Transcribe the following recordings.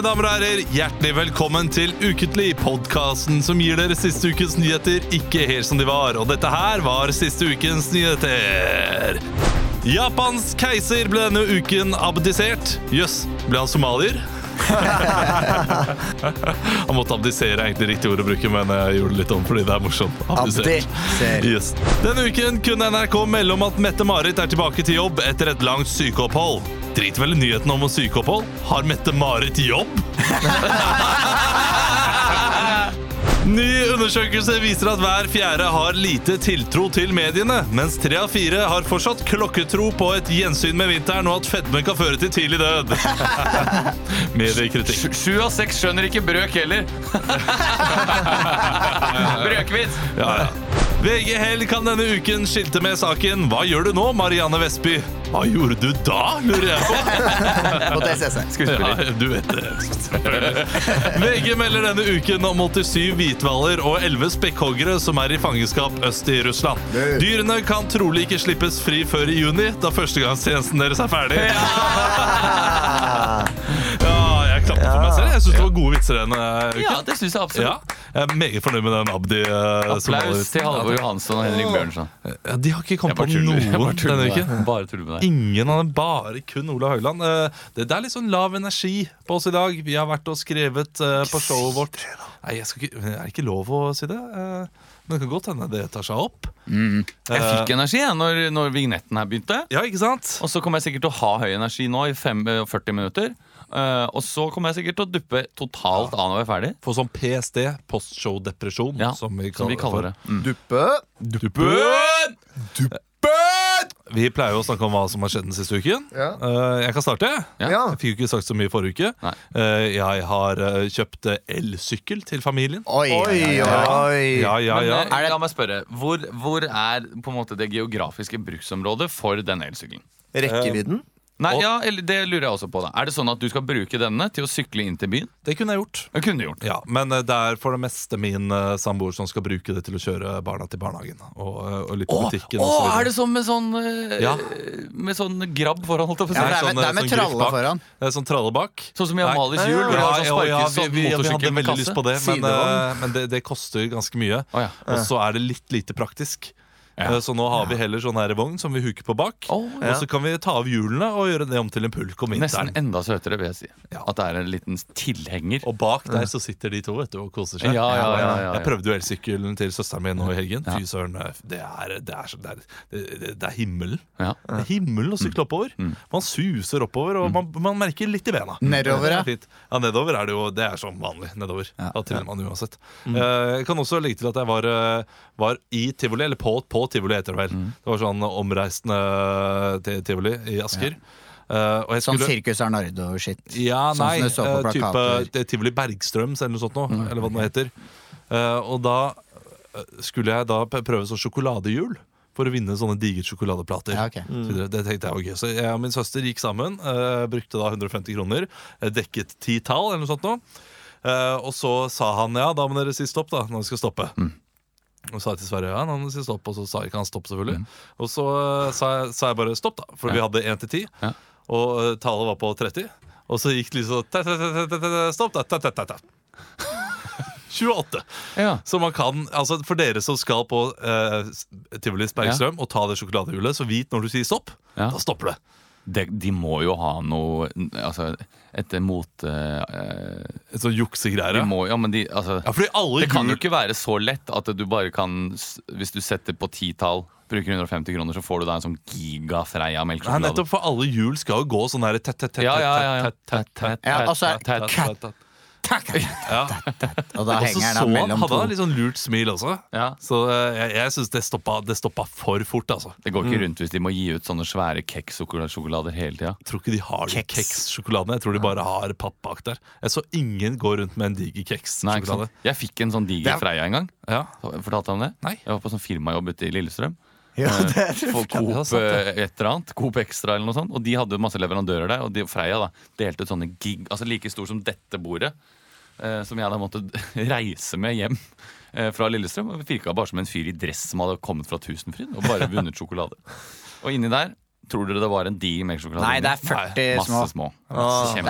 Mine damer og herrer, hjertelig velkommen til Ukentlig, podkasten som gir dere siste ukens nyheter ikke helt som de var. Og dette her var siste ukens nyheter. Japans keiser ble denne uken abdisert. Jøss, ble han somalier? han måtte abdisere, er egentlig riktig ord å bruke, men jeg gjorde det litt om fordi det er morsomt. Abdisert. Abdiser. Yes. Denne uken kunne NRK melde om at Mette-Marit er tilbake til jobb etter et langt sykeopphold. Driter vel i nyheten om sykeopphold? Har Mette-Marit jobb? Ny undersøkelse viser at hver fjerde har lite tiltro til mediene, mens tre av fire har fortsatt klokketro på et gjensyn med vinteren og at fedme kan føre til tidlig død. Mediekritikk. Sju av seks skjønner ikke brøk heller. Brøkvits! Ja, ja. VG Helg kan denne uken skilte med saken 'Hva gjør du nå, Marianne Vestby?' Hva gjorde du da, lurer jeg på. På TCC. Skuespiller. Ja, du vet det. VG melder denne uken om 87 hvithvaler og 11 spekkhoggere som er i fangenskap øst i Russland. Dyrene kan trolig ikke slippes fri før i juni, da førstegangstjenesten deres er ferdig. Ja, jeg klapper for meg selv. Jeg syns det var gode vitser denne uken. Ja, det synes jeg Ja, absolutt. Jeg er meget fornøyd med den Abdi. eh, Applaus til Halvor Johansson og Henrik Bjørnson. Ja, de har ikke kommet på. Jeg noen denne med uken. Bare tuller med deg. Ingen av dem, bare kun Ola Høiland. Eh, Det, det er litt sånn lav energi på oss i dag. Vi har vært og skrevet eh, på showet vårt. Nei, jeg skal ikke, Er det ikke lov å si det? Men det kan godt hende det tar seg opp. Jeg Eh, fikk energi jeg, når, når vignetten her begynte. Ja, ikke sant? Og så kommer jeg sikkert til å ha høy energi nå i fem- eh, 40 minutter. Eh, og så kommer jeg sikkert til å duppe totalt av når vi er ferdig. Få sånn PSD, postshow-depresjon, Ja, som vi Som vi kaller det. Mm. Duppe. Duppe! Vi pleier jo å snakke om hva som har skjedd den siste uken. Ja. Eh, Jeg kan starte. Ja. Jeg fikk jo ikke sagt så mye forrige uke. Nei. Eh, Jeg har kjøpt elsykkel til familien. Oi, oi, oi. Ja, ja, Men, ja. eh, La meg spørre, hvor, hvor er på en måte det geografiske bruksområdet for den elsykkelen? Rekkevidden? Nei, Og- ja, eller Det lurer jeg også på. da Er det sånn at du skal bruke denne til å sykle inn til byen? Det kunne jeg gjort. Det kunne du gjort. Ja, Men eh, det er for det meste min eh, samboer som skal bruke det til å kjøre barna til barnehagen. Og, eh, og litt på butikken. og så videre. er det sånn med sånn eh, Ja. Med sånn grabb foran? holdt jeg på å si? Ja, det er med, sånn, det eh, er med sånn tralle bak. foran. Det er sånn tralle bak. Sånn som i Nei. Amalies jul, hvor de Ja, sånn ja, ja, sparkes vi, sånn vi, vi hadde med veldig lyst på det, men, Sidevogn. eh, men det, det koster ganske mye. Å, ja. Og så er det litt lite praktisk. Ja. Eh, Så nå har vi heller sånn her vogn som vi huker på bak. Å, Og så kan vi ta av hjulene og gjøre det om til en pulk om Nesten enda søtere, vil jeg si. Ja. At det er en liten tilhenger. Og bak der så sitter de to vet du, og koser seg. Ja, ja, ja, ja, ja. Jeg prøvde jo elsykkelen til søsteren min nå i helgen. Fy søren, det er, det, er, det, er, det, det er himmelen. Ja. Det er himmelen å sykle oppover. Man suser oppover, og man, man merker litt i bena. Nedover, ja. er. Ja, nedover er det jo Det er som vanlig. Nedover. Ja. Da triller man uansett. Eh, Jeg kan også legge til at jeg var, eh, var i tivoli, eller på, på tivoli, heter det vel. Det var sånn omreisende tivoli i Asker. Eh, og jeg Sånn skulle Sirkus Arnardo-shit. ja, Sånn nei, du så på eh, type Tivoli Bergstrøms eller noe sånt nå, eller hva det heter. Uh, og da skulle jeg da prøve sånn sjokoladehjul for å vinne sånne digre sjokoladeplater. Ja, okay. mm. Det tenkte jeg var gøy. Så jeg og min søster gikk sammen, brukte da 150 kroner, dekket ti tall eller noe sånt nå. Eh, og så sa han ja, da må dere si stopp da, når vi skal stoppe. Og sa jeg til Sverre ja, han må vi si stopp, og så sa ikke han stopp, selvfølgelig. Og så eh, sa jeg, sa jeg bare stopp, da, for vi hadde 1 til 10, Ja. og uh, tallet var på 30. Og så gikk det liksom Stopp, da! Ta, ta, ta, ta. 28. Ja. Så man kan, altså For dere som skal på eh, Tivolis Bergstrøm og ta det sjokoladehjulet, så vit når du sier stopp. Ja. Da stopper det. De, de må jo ha noe Altså, et mot... Uh, Et sånn juksegreier. de Ja. må, ja, men de, altså, Ja, fordi alle det kan jo ikke være så lett at du bare kan s- Hvis du setter på titall, bruker 150 kroner, så får du da en sånn giga Freia Nei, melkesjokolade. nettopp, for alle hjul skal jo gå sånn her tett, tett, tett, Ja, ja, ja, ja. tett, tett, tett, Ja, altså, tett, tett, tett, tett. Ja. Og da henger så den han, mellom hadde han to. litt sånn lurt smil også. Ja. Så eh, jeg, jeg syns det, stoppa- det stoppa for fort, altså. Det går ikke rundt hvis de må gi ut sånne svære kekssjokolader hele tida. Jeg tror ikke de har Keks. kekssjokolade. Jeg tror de bare har papp bak der. Jeg så ingen gå rundt med en diger Nei, ikke kekssjokolade. sant? Jeg fikk en sånn Det diger er- Freia en gang. Ja. Fortalte jeg om det? Nei. Jeg var på sånn firmajobb ute i Lillestrøm. Ja, det er For Coop sant eh, et eller annet. Coop Extra eller noe sånt. Og de hadde masse leverandører der. Og de, Freia da, delte ut sånne gig, altså like stor som dette bordet. Eh, som jeg da måtte reise med hjem eh, fra Lillestrøm. Og Virka bare som en fyr i dress som hadde kommet fra Tusenfryd og bare vunnet sjokolade. Og inni der Tror dere det var en diger melkesjokolade? Nei, det er inni? 40 små. Masse små.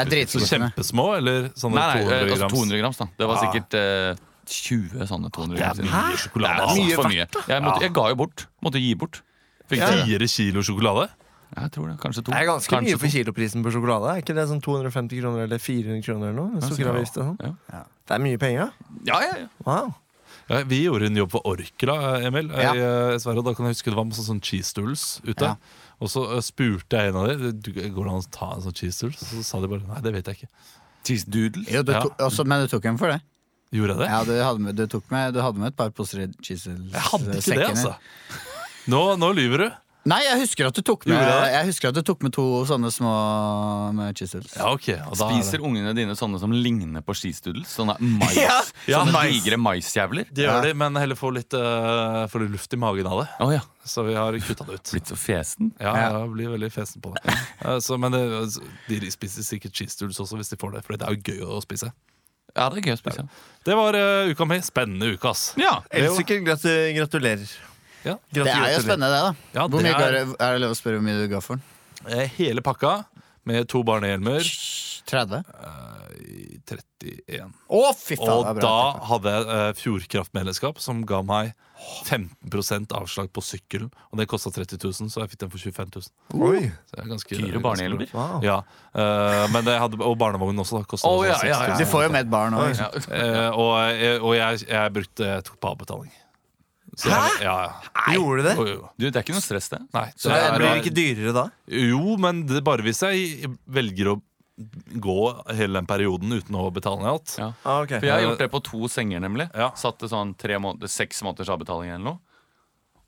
Det er kjempesmå, eller sånne Nei, nei, 200 altså grams? 200 grams, da. Det var Ja. sikkert eh, 20 sånne 200 Det er grams. sjokolade. Det er mye, for mye. Jeg, måtte, jeg ga jo bort. Måtte gi bort. Fire kilo sjokolade? Jeg tror det. Kanskje to. Det er ganske Kanskje mye for kiloprisen på sjokolade. Er ikke det sånn 250 kroner eller 400 kroner eller noe? Sukkeravgift og sånn. Ja. Det er mye penger. Ja, ja, ja. Wow. Ja, vi gjorde en jobb for Orkla, Emil. Ja. I, eh, Sverige, da kan jeg huske det var masse sånn cheese stools ute. Ja. Og så eh, spurte jeg en av dem går det an å ta en sånn cheese stools. Så sa de bare nei, det vet jeg ikke. Cheese doodles? Jo, du Ja. også, men du tok en for det. Gjorde jeg det? Ja, du hadde med, du tok med, du hadde med et par poser chisel Jeg hadde ikke det, altså. Nå, nå lyver du. Nei, jeg husker at du tok med jeg husker at du tok med to sånne små med chisels. Ja, ok. Og da er det- Spiser ungene dine sånne som ligner på doodles? Sånne mais. Ja. Ja, sånne mais. digre maisjævler? Det gjør de, men heller få litt, eh, få litt luft i magen av det. Å ja. Så vi har kutta det ut. Blitt så fesen. Ja, Ja. jeg blir veldig fesen på det. Eh, Så, men det, de spiser sikkert cheese stools også hvis de får det, for det er jo gøy å spise. Ja, det er gøy å spise. Det var eh, uka mi. Spennende uke, ass. Ja. Elsiker, gratu gratulerer. Ja. Det er jo spennende, det, da. Ja, Hvor det mye er- er... det lov å spørre hvor mye du ga for den? Eh, Hele pakka med to barnehjelmer 30? eh, 31. Å, fy faen! Og det da hadde jeg eh, Fjordkraftmedlemskap, som ga meg 15% avslag på sykkel. Og det kosta 30 000, så jeg fikk den for 25 000. Oi. Så det er ganske, Dyre barnehjelmer? Wow. Ja, eh, men det hadde, Og barnevogn også. da oh, ja, ja, 60 000. Du får jo med et barn òg. Ja. Eh, og og jeg, jeg brukte jeg tok på avbetaling. Så Hæ? Ja, ja. Gjorde du det? Jo, jo. Du, det er ikke noe stress, det. Nei, Så det er- blir ikke dyrere da? Jo, men det er bare hvis jeg velger å gå hele den perioden uten å betale ned alt. Ja. Ah, ok. For jeg har gjort det på to senger, nemlig. Ja. Satt det sånn tre måneder, seks måneders avbetaling eller noe.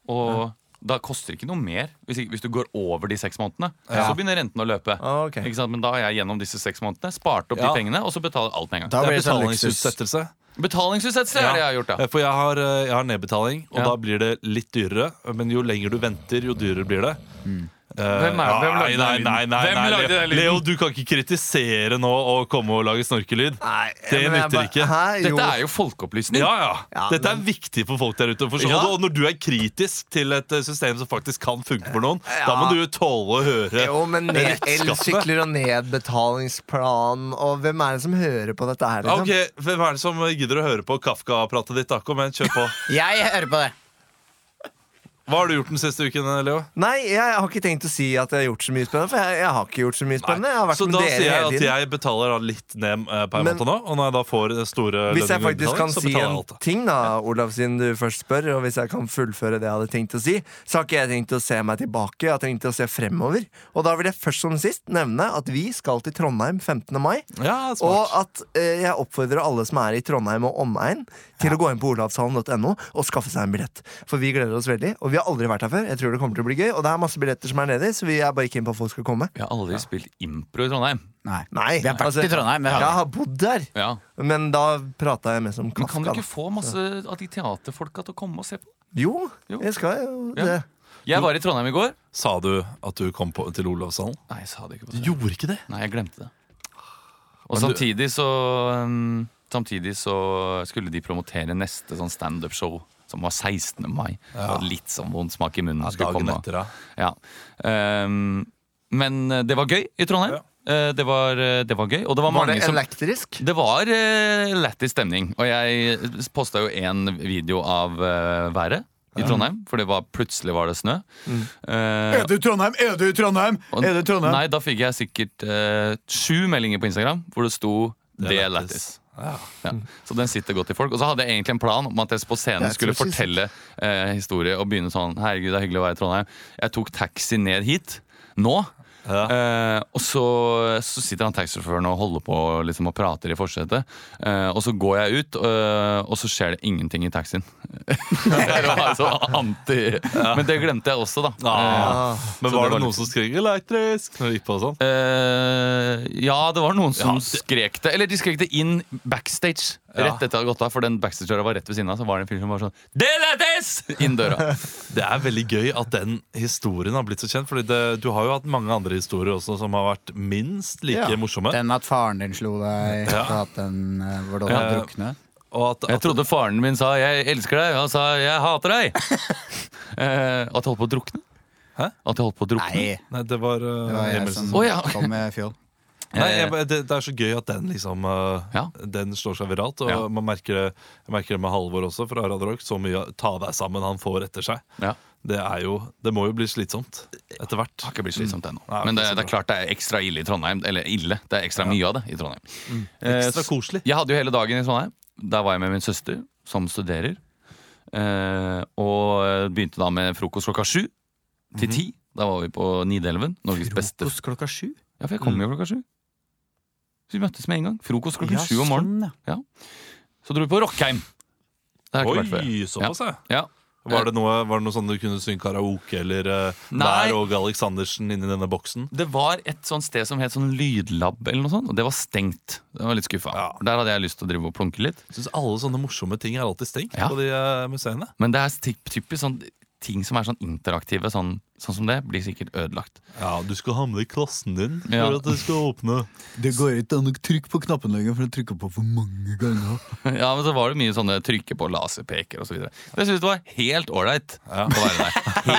Og da koster det ikke noe mer hvis, ikke- hvis du går over de seks månedene. Ja. Så begynner renten å løpe. Ah, ok. Ikke sant? Men da har jeg gjennom disse seks månedene spart opp Ja. de pengene, og så betaler alt med en gang. Da Det blir er det sånn luksus. betalingsutsettelse. Betalingsutsettelse er det jeg har gjort, ja. Eh, For jeg har, eh, jeg har nedbetaling, og Ja. da blir det litt dyrere. Men jo lenger du venter, jo dyrere blir det. Eh, Hvem er- hvem nei, lagde nei, nei, nei, Hvem nei, lagde Leo. Leo, du kan ikke kritisere nå og komme og lage snorkelyd. Nei, Det nytter ikke. Hæ. Dette er jo folkeopplysning. Ja, ja. Ja, Dette er viktig for folk der ute. å. Ja. Og når du er kritisk til et eh, system som faktisk kan funke for noen, da må du jo tåle å høre Jo, men ned, elsykler og nedbetalingsplan Og hvem er det som hører på dette her? Liksom? Ok, Hvem er det som gidder å høre på Kafka-pratet ditt? da? Kom igjen, kjør på. Jeg hører på det. Hva har du gjort den siste uken, Leo? Nei, jeg har ikke tenkt å si at jeg har gjort så mye spennende. For jeg, jeg har ikke gjort så mye spennende. Jeg har vært Så med da dere sier jeg hele at tiden. jeg betaler da litt ned eh, per Men- måned nå. Og når jeg da får det store Hvis jeg lønning og faktisk kan utbetaling, så si betaler jeg en alt. da. ting, da, Olav, siden du først spør, og hvis jeg kan fullføre det jeg hadde tenkt å si, så har ikke jeg tenkt å se meg tilbake, jeg har tenkt å se fremover. Og da vil jeg først som sist nevne at vi skal til Trondheim 15. mai. Ja, Og at eh, jeg oppfordrer alle som er i Trondheim og omegn, til å gå inn på olavshallen.no og skaffe seg en billett. For vi gleder oss veldig, og vi har aldri vært her før. Jeg tror det kommer til å bli gøy, og det er masse billetter som er nedi, så vi er bare keen på at folk skal komme. Vi har aldri spilt impro i Trondheim. Nei. Nei, Vi har vært altså, i Trondheim. Det. Jeg har bodd der, Ja. men da prata jeg mest om Men kan Kafka. du da. ikke få masse av de teaterfolka til å komme og se på? Jo, Jo. jeg skal jo Ja. det. Jeg var i Trondheim i går. Sa du at du kom på, til Olavshallen? Nei, jeg sa det ikke på Du scenen. gjorde ikke det? Nei, jeg glemte det. Og Men du- samtidig så um, Samtidig så skulle de promotere neste sånn standup-show, som var 16. mai. Ja. var litt sånn vond smak i munnen. Ja, skulle komme. etter, ja. Ja. Um, men eh, det var gøy i Trondheim. Ja. Det, var, eh, det var gøy. Og det var Var det som elektrisk? Det var uh, lættis stemning. Og jeg posta jo én video av uh, været i Trondheim, for det var, plutselig var det snø. Eh, Er du i Trondheim? Er du i Trondheim? og- Er du Trondheim? Nei, da fikk jeg sikkert uh, sju meldinger på Instagram hvor det sto Det er lættis'. Ja. Så den sitter godt i folk. Og så hadde jeg egentlig en plan om at jeg på scenen er skulle fortelle eh, historie og begynne sånn 'Herregud, det er hyggelig å være i Trondheim'. Jeg tok taxi ned hit nå. Ja. Eh, og så, så sitter han taxisjåføren og holder på liksom, og prater i forsetet. Eh, og så går jeg ut, eh, og så skjer det ingenting i taxien. altså, var så Men det glemte jeg også, da. Ja. Eh, Men var det det var noen som skrek 'elektrisk' når du gikk på og sånn? Eh, ja, det var noen som Ja, det- skrek det. Eller de skrek det inn backstage. Ja. Rett etter at jeg hadde gått av, for den backstage-døra var rett ved siden av. Så var det en fyr som var sånn Det lættis! Inn døra. Det er veldig gøy at den historien har blitt så kjent. Fordi det, Du har jo hatt mange andre historier også som har vært minst like Ja. morsomme. Den at faren din slo deg, Ja. og at den var hvor du Ja. hadde druknet. Og at, Jeg trodde faren min sa 'jeg elsker deg', og han sa 'jeg hater deg'. Eh, at jeg holdt på å drukne. Hæ? At jeg holdt på å drukne? Nei, Nei, det var, uh, det var jeg som Å, ja. kom med fjoll. Nei, jeg, det, det er så gøy at den liksom uh, Ja. Den slår seg viralt. Og Ja. man merker det, jeg merker det med Halvor også, fra Radio Rock. Så mye ta deg sammen han får etter seg. Ja. Det er jo Det må jo bli slitsomt etter hvert. Det har ikke blitt slitsomt ennå. Nei, Men det, det er klart det er ekstra ille i Trondheim. Eller ille, det er ekstra mye av det i Trondheim. Mm. Ekstra koselig. Jeg hadde jo hele dagen i Trondheim. Der var jeg med min søster, som studerer. Eh, og begynte da med frokost klokka sju til ti. Da var vi på Nidelven. Norges beste Frokost klokka sju? Ja, for jeg kom jo klokka sju. Så vi møttes med en gang. Frokost klokken sju om morgenen. sånn, ja. Så dro vi på Rockheim. Oi, såpass, ja. Ja. Var det noe, var det noe sånn du kunne synge karaoke eller uh, der Vær Åge Aleksandersen inni denne boksen? Det var et sånt sted som het sånn Lydlab, eller noe sånt, og det var stengt. Det var litt skuffa. Ja. Der hadde jeg lyst til å drive og plunke litt. Jeg synes alle sånne morsomme ting er alltid stengt Ja. på de uh, museene. Men det er typisk sånn ting som er sånn interaktive, sånn, sånn som det, blir sikkert ødelagt. Ja, Du skal ha med deg klassen din Ja. for at det skal åpne. Det går ikke an å trykke på knappen lenger, for å trykker på for mange ganger. Ja, men så var det mye sånne trykke på laserpeker videre. Jeg syns det var helt ålreit Ja. å være der.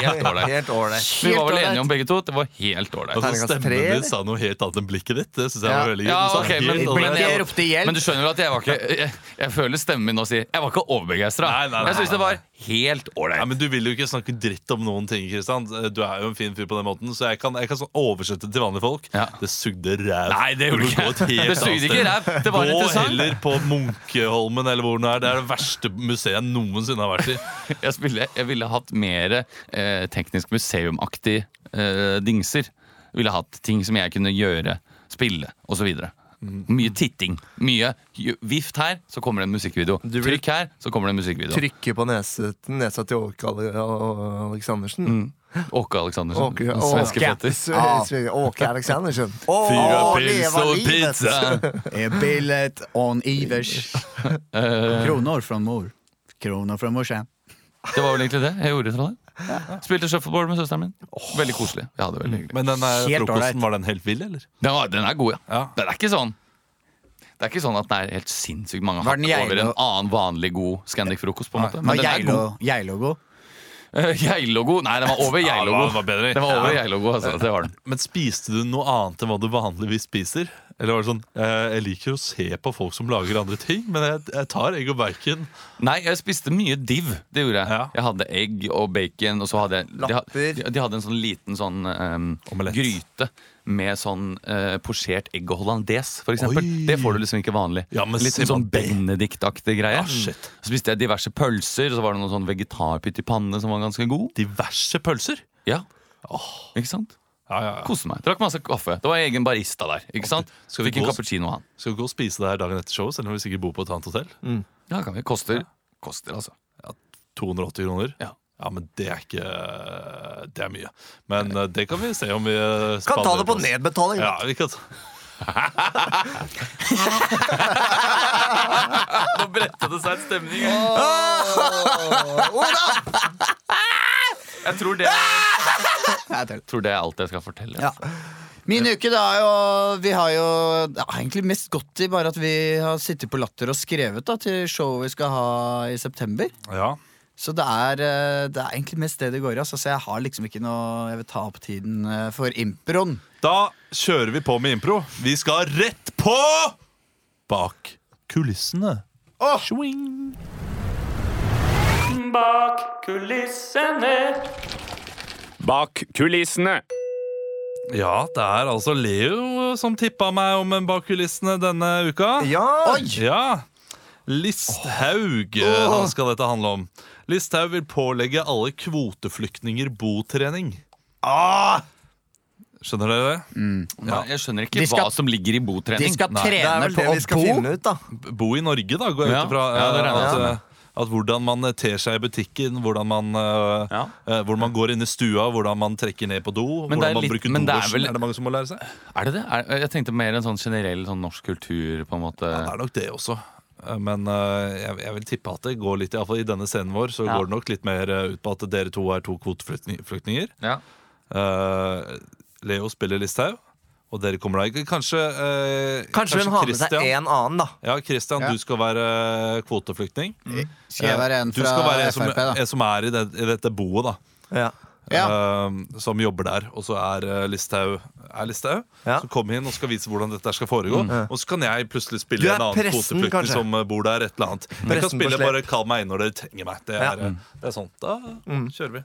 Helt ålreit. Helt ålreit. Vi var vel enige om begge to at det var helt ålreit. Altså, Stemmen din sa noe helt annet enn blikket ditt. Det synes jeg var veldig gøy. Ja, Du men- men- Blikket. Men du skjønner vel at jeg var ikke Jeg, jeg føler stemmen min nå sier Jeg var ikke overbegeistra. Jeg syns det var helt Nei, Ja, men Du vil jo ikke snakke dritt om noen ting. Kristian Du er jo en fin fyr på den måten, så jeg kan, jeg kan sånn oversette til vanlige folk. Ja. Det sugde ræv. Nei, det gjorde gå ikke Det sugde ikke ræv. Det var Gå interessant. heller på Munkeholmen eller hvor den er. Det er det verste museet jeg noensinne har vært i. Jeg, spille, jeg ville hatt mer eh, teknisk museumaktig eh, dingser. Jeg ville hatt ting som jeg kunne gjøre, spille osv. Mye titting. Mye vift her, så kommer det en musikkvideo. Trykk her, så kommer det en musikkvideo. Trykke på nesa til Åke Ale- Aleksandersen. Mm. Åke Aleksandersen. Åke, den Svenske Åke, Åke Aleksandersen. Å, Fyra pils leva og livet. pizza. Billet on Ivers? Kronor fra mor. Kronor fra morsan. Det var vel egentlig det jeg gjorde i Trondheim. Spilte shuffleboard med søsteren min. Veldig koselig. Ja, det veldig hyggelig. Men den eh, frokosten, var den helt vill, eller? Den, var, den er god, ja. Ja. Den er ikke sånn Det er ikke sånn at den er helt sinnssykt mange Var den hakk over en annen vanlig god Scandic-frokost. på en måte Men den er god. Geilo- Geilo-god? Geilo-god? Nei, den var over Ja, Geilo-god. den var bedre. Den var over Ja. Altså. Det var den. Men spiste du noe annet enn hva du vanligvis spiser? Eller var det sånn eh, Jeg liker å se på folk som lager andre ting, men jeg, jeg tar egg og bacon. Nei, jeg spiste mye div. Det gjorde jeg. Ja. Jeg hadde egg og bacon, og så hadde jeg Lapper. de, de hadde en sånn liten sånn um, gryte med sånn uh, posjert egg og hollandes, eksempel. Det får du liksom ikke vanlig. Ja, Litt sånn på. Benedict-aktig greie. Ja, shit. Så spiste jeg diverse pølser, og så var det noen sånn vegetarpytt i panne som var ganske god. Diverse pølser. Ja. Ikke sant? Ja, ja, ja. Koste meg. Drakk masse kaffe. Det var egen barista der. ikke sant? Skal vi gå- cappuccino han. Skal vi gå og spise det her dagen etter showet, selv om vi sikkert bor på et annet hotell? Ja, kan vi. Koster. Koster, altså. 280 kroner? Ja. Ja, men det er ikke Det er mye. Men eh, det kan vi se om vi eh, Kan ta det på oss. nedbetaling. Ja, vi kan ta Nå bredte det seg en stemning. Jeg tror det, Jeg tror det er alt jeg skal fortelle. Ja. Min uke da er jo Vi har jo ja, egentlig mest gått i bare at vi har sittet på Latter og skrevet da til showet vi skal ha i september. Ja. Så det er, eh, det er egentlig mest det det går i. Altså. Så jeg har liksom ikke noe Jeg vil ta opp tiden eh, for improen. Da kjører vi på med impro. Vi skal rett på bak kulissene. Swing. Bak kulissene. Bak kulissene. Ja, det er altså Leo som tippa meg om en bak kulissene denne uka. Ja! Oi! Ja. Listhaug Oh. han skal dette handle om. Listhaug vil pålegge alle kvoteflyktninger botrening. Ah! Skjønner dere det? Nei, Jeg skjønner ikke skal- hva som ligger i De botrening. skal Nei, Det er trene vel på det å vi skal bo. finne ut, da. Bo i Norge, da, går jeg Ja. ut ifra. Ja, eh, at, at hvordan man eh, ter seg i butikken, hvordan man, eh, Ja. uh, hvordan man går inn i stua, hvordan man trekker ned på do, Men hvordan man litt- bruker men det er vel- Er det mange som må lære seg? Er det det? Er, jeg tenkte mer en sånn generell sånn norsk kultur, på en måte. Ja, det er nok det også. Eh, Men eh, jeg, jeg vil tippe at det går litt, i hvert fall i denne scenen vår, så Ja. går det nok litt mer eh, ut på at dere to er to kvoteflyktninger. Ja. Uh, Leo spiller Listhaug, og dere kommer da ikke Kanskje eh, Kanskje hun har med seg en annen, da. Ja, Christian, Ja. du skal være kvoteflyktning. Skal jeg være en du skal fra være en som, Frp, da? en som er i, det, i dette boet, da. Ja. Ja. uh, som jobber der. Og så er uh, Listhaug er Listhaug, Ja. som kommer inn og skal vise hvordan dette skal foregå. Og så kan jeg plutselig spille en annen kvoteflyktning som eh, bor der. et eller annet Jeg Pressen kan spille bare 'kall meg inn når dere trenger meg'. Det er, ja. det er sånn. Da kjører vi.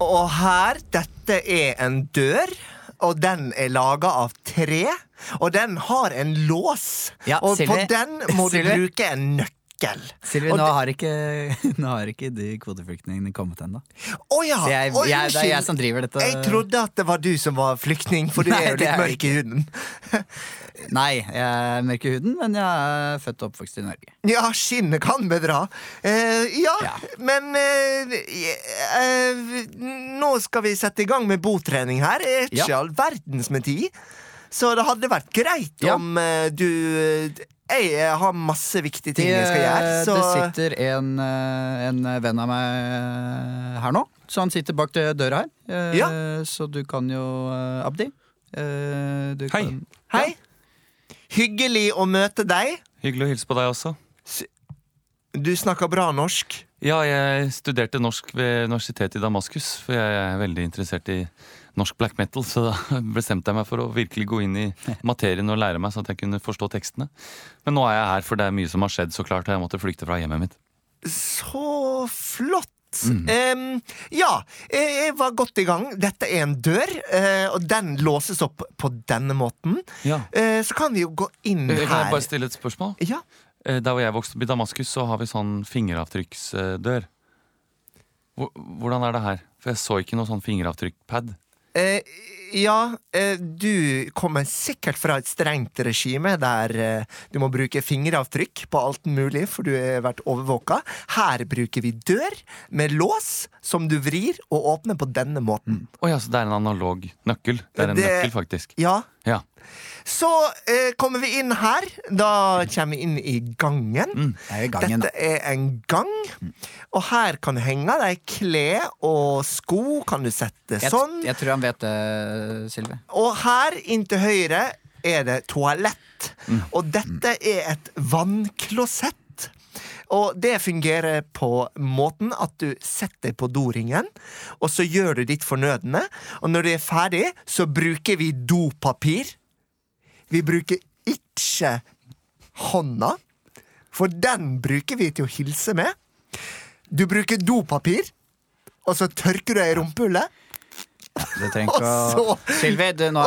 Og her, dette er en dør, og den er laga av tre. Og den har en lås, Ja, og på den må du bruke en nøkkel. Silvi, nå, det- har ikke, nå har ikke de kvoteflyktningene kommet ennå. Oh, ja! Jeg, jeg, det er jeg som driver dette. Jeg trodde at det var du som var flyktning, for du Nei, er jo litt er mørk i huden. Nei, jeg er mørk i huden, men jeg er født og oppvokst i Norge. Ja, skinnet kan bedra. Uh, ja, Ja. men uh, uh, Nå skal vi sette i gang med botrening her. Er ikke Ja. all verdens med tid. Så det hadde vært greit Ja. om du Jeg har masse viktige ting jeg skal gjøre. Det, Så det sitter en, eh, en venn av meg her nå. Så han sitter bak døra her. Eh, Ja. Så du kan jo, eh, Abdi eh, du Hei. Kan, hei. Hyggelig å møte deg. Hyggelig å hilse på deg også. Du snakker bra norsk. Ja, jeg studerte norsk ved universitetet i Damaskus, for jeg er veldig interessert i norsk black metal, så da bestemte jeg meg for å virkelig gå inn i materien og lære meg, så at jeg kunne forstå tekstene. Men nå er jeg her, for det er mye som har skjedd, så klart, og jeg måtte flykte fra hjemmet mitt. Så flott. Em, ja, jeg var godt i gang. Dette er en dør, uh, og den låses opp på denne måten. Ja. Uh, så kan vi jo gå inn her. Kan jeg bare stille et spørsmål? Ja, Uh, Der hvor jeg vokste opp i Damaskus, så har vi sånn fingeravtrykksdør. Hvordan er det her? For jeg så ikke noe sånn fingeravtrykkpad. Eh, ja eh, du kommer sikkert fra et strengt regime der eh, du må bruke fingeravtrykk på alt mulig, for du har vært overvåka. Her bruker vi dør med lås som du vrir og åpner på denne måten. Å ja, så det er en analog nøkkel. Det er en Det- nøkkel, faktisk. Ja, Ja. Så eh, kommer vi inn her. Da kommer vi inn i gangen. Mm, er gangen. Dette er en gang. Og her kan du henge deg klær og sko. Kan du sette Jeg, sånn. jeg tror han vet det, Silve. Og her inntil høyre er det toalett. Og dette er et vannklosett. Og det fungerer på måten at du setter på doringen, og så gjør du ditt fornødne. Og når du er ferdig, så bruker vi dopapir. Vi bruker ikke hånda, for den bruker vi til å hilse med. Du bruker dopapir, og så tørker du deg i rumpehullet. Du trenger ikke å så- nå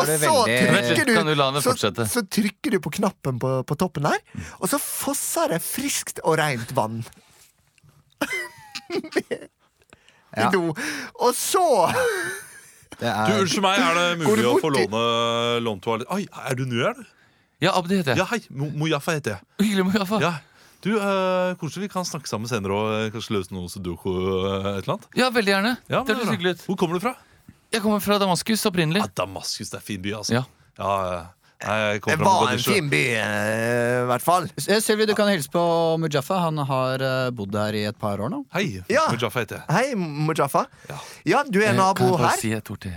er du veldig trykker du, kan du la meg fortsette? så trykker du på knappen på, på toppen der, og så fosser det friskt og rent vann. I Ja. do. Og så det Du, er, Unnskyld meg, er det mulig å få låne låntoalett? Oi, er du nuer? Ja, Abdi heter jeg. Ja, hei. Mo- Mojaffa heter jeg. Hyggelig Mojaffa. Ja. Du, uh, Koselig. Vi kan snakke sammen senere og eh, kanskje løse noe sudoku. eh, et eller annet Ja, veldig gjerne. Ja, det høres hyggelig ut. Hvor kommer du fra? Jeg kommer fra Damaskus opprinnelig. Ja, Damaskus. Det er en fin by, altså. Ja. Ja, Det var en fin by, eh, i hvert fall. Sylvi, du kan hilse på Mujaffa. Han har eh, bodd her i et par år nå. Hei. Ja. Mujaffa heter jeg. Hei, Mujaffa. Ja. Ja, du er nabo nabo kan jeg bare her. si et ord til?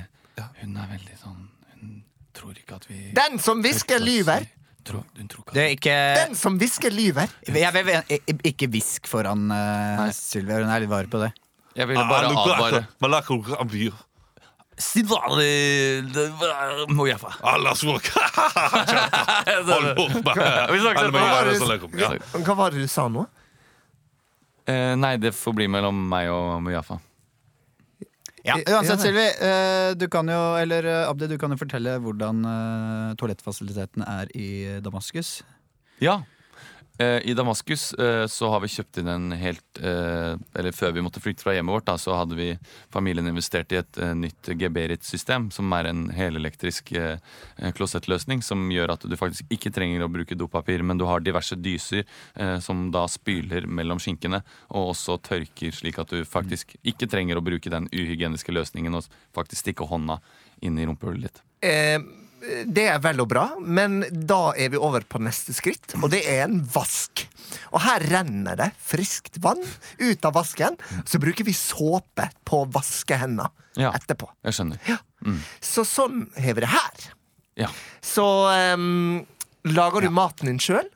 Hun er veldig sånn Hun tror ikke at vi Den som hvisker, lyver. Tror, hun tror ikke Det er ikke Den som hvisker, lyver. jeg vil, jeg- Ikke hvisk foran uh, Sylvi. Hun er litt vare på det. Jeg ville bare advare. Snakkes etterpå. Ja. Hva var det du sa nå? Eh, nei, det får bli mellom meg og Mujafa. Ja, Uansett, Sylvi, eh, du kan jo, eller eh, Abdi, du kan jo fortelle hvordan eh, toalettfasilitetene er i Damaskus. Ja. Eh, I Damaskus eh, så har vi kjøpt inn en helt eh, Eller før vi måtte flykte fra hjemmet vårt, da, så hadde vi familien investert i et nytt Geberit-system, som er en helelektrisk klosettløsning som gjør at du faktisk ikke trenger å bruke dopapir, men du har diverse dyser som da spyler mellom skinkene, og også tørker, slik at du faktisk ikke trenger å bruke den uhygieniske løsningen og faktisk stikke hånda inn i rumpehullet ditt. Eh, det er vel og bra, men da er vi over på neste skritt, og det er en vask. Og her renner det friskt vann ut av vasken. Så bruker vi såpe på å vaske hendene Ja. etterpå. Jeg skjønner. Så sånn har vi det her. Ja. Så um, lager du maten din sjøl.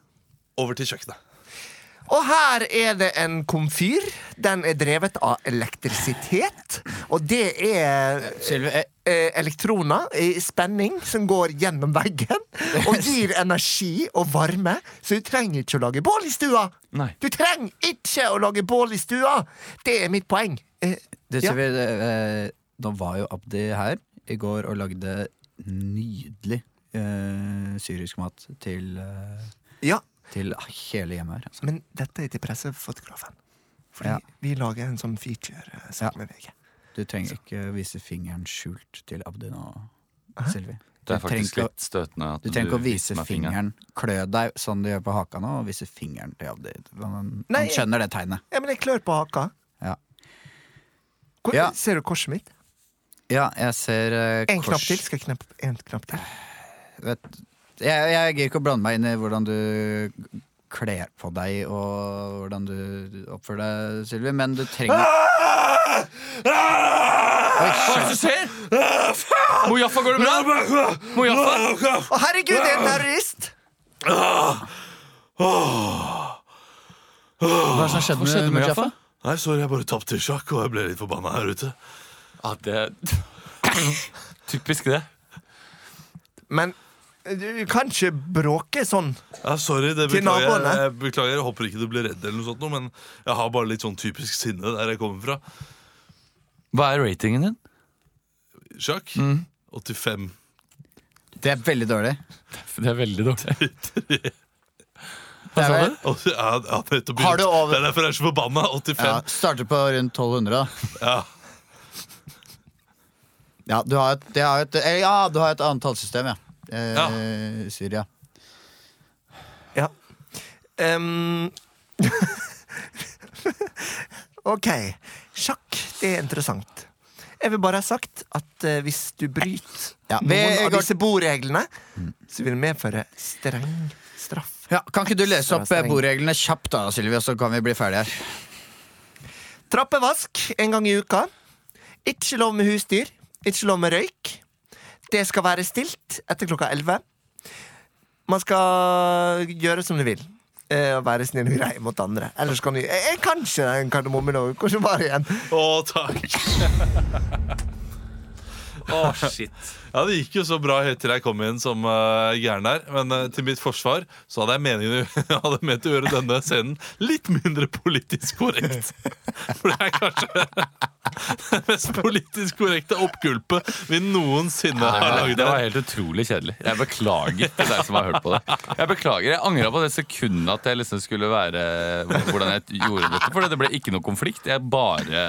Over til kjøkkenet. Og her er det en komfyr. Den er drevet av elektrisitet. Og det er Sylvi, eh, eh, elektroner i spenning som går gjennom veggen og gir energi og varme. Så du trenger ikke å lage bål i stua. Nei. Du trenger ikke å lage bål i stua! Det er mitt poeng. Eh, det, ja. vi, eh, nå var jo Abdi her i går og lagde nydelig eh, syrisk mat til, eh, ja, til hele hjemmet her. Altså. men dette er til pressefotografen. Fordi Ja. vi lager en sånn feature sammen med VG. Du trenger ikke vise fingeren skjult til Abdi nå, Sylvi. Det er faktisk litt støtende at Du trenger ikke å vise fingeren. fingeren. Klø deg sånn du gjør på haka nå, og vise fingeren til Abdi. Han, Nei, han skjønner det tegnet. Ja, men jeg klør på haka. Ja. Hvor, Ja. Ser du korset mitt? Ja, jeg ser eh, En kors. knapp til. Skal jeg knappe en knapp til? Vet, jeg jeg gir ikke å blande meg inn i hvordan du kler på deg og hvordan du oppfører deg, Sylvi, men du trenger Hva er det som skjer? ser? Mojaffa, går det bra? Mojaffa? Å, herregud, det er en terrorist! Hva er det som skjedde, med Mujaffa? Jaffa? Nei, sorry, jeg bare tapte i sjakk, og jeg ble litt forbanna her ute. Ja, det Typisk det. Men du kan ikke bråke sånn. Ja, sorry, det Til beklager jeg. naboene? jeg. Beklager, jeg håper ikke du blir redd, eller noe sånt, men jeg har bare litt sånn typisk sinne der jeg kommer fra. Hva er ratingen din? Sjakk? 85. Det er veldig dårlig. Det er veldig dårlig. Hva sa du? Ja, ja, nettopp Har du over- Det er derfor jeg er så forbanna. 85. ja, starter på rundt 1200, da. Ja. Ja, du har et, har et, ja, du har et annet tallsystem, ja. Eh, Syria. Ja. Um, OK. Sjakk, det er interessant. Jeg vil bare ha sagt at uh, hvis du bryter Ja, noen av disse boreglene, så vil det medføre streng straff. Ja, kan ikke du lese opp boreglene kjapt, da, Sylvia, så kan vi bli ferdige her. Trappevask en gang i uka. Ikke lov med husdyr. Ikke lov med røyk. Det skal være stilt etter klokka 11. Man skal gjøre som du vil. Eh, Og være snill og grei mot andre. Ellers kan du Jeg, jeg kan ikke den kardemommen nå. Hvordan var igjen? Å, takk. Å, shit. Ja, Det gikk jo så bra helt til jeg kom inn som uh, gæren der. Men uh, til mitt forsvar så hadde jeg meningen jeg hadde ment å gjøre denne scenen litt mindre politisk korrekt. For det er kanskje det mest politisk korrekte oppgulpet vi noensinne har lagd. det var helt utrolig kjedelig. Jeg beklager til deg som har hørt på det. Jeg beklager, jeg angra på det sekundet at jeg liksom skulle være hvordan jeg gjorde dette. For det ble ikke noe konflikt. Jeg bare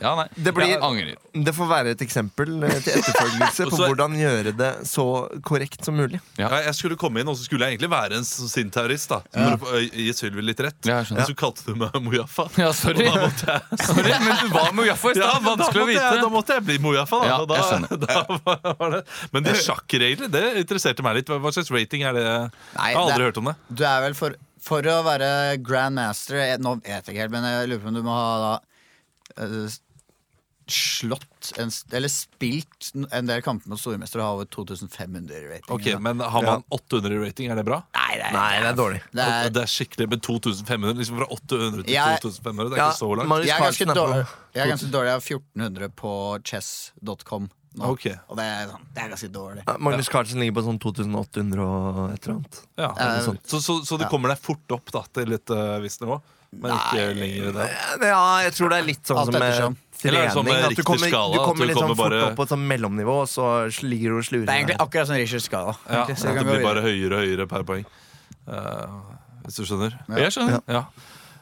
Ja, nei. Det blir- Jeg angrer. Det får være et eksempel til etterfølgelse på så- hvordan gjøre det så korrekt som mulig. Ja. Ja, jeg skulle komme inn, og så skulle jeg egentlig være en så sint terrorist. da For ja. få- gi Sylvi litt rett. Ja. Men så kalte du meg Mojaffa. Ja, sorry. Jeg sorry. Men du var Mojaffa i stad. Vanskelig å måtte jeg, da måtte jeg bli Mojaffa. Da. Da, da var det. Men det sjakkreglene det interesserte meg litt. Hva slags rating er det? Nei, jeg har aldri det- hørt om det. Du er vel for, for å være grandmaster Nå vet jeg ikke helt, men jeg lurer på om du må ha da slått en, Eller spilt en del kamper mot stormester og har over 2500 i rating. Ok, da. Men har man 800 i rating, er det bra? Nei, det er, Nei, det er dårlig. det er, Det er skikkelig med 2500. Liksom fra 800 til Jeg- 2500. Det er Ja, ikke så langt. Jeg er ganske dårlig Jeg er ganske dårlig. Jeg har 1400 på chess.com. nå. Ok. Og det er, sånn, det er ganske dårlig. Ja, Magnus Carlsen ligger på sånn 2800 og et eller annet. Ja, Eller så, så, så, så du ja. kommer deg fort opp da, til et uh, visst nivå? Men ikke lenger i det? Ja, jeg tror det er litt sånn Alt som med er det sånn med. At du kommer, skala, du at kommer du litt sånn fort opp på et sånn mellomnivå, og så ligger du og slurer. Det er egentlig akkurat som Richards Skala. Ja, så det blir bare høyere og høyere per poeng. Uh, hvis du skjønner? Jeg skjønner. Ja.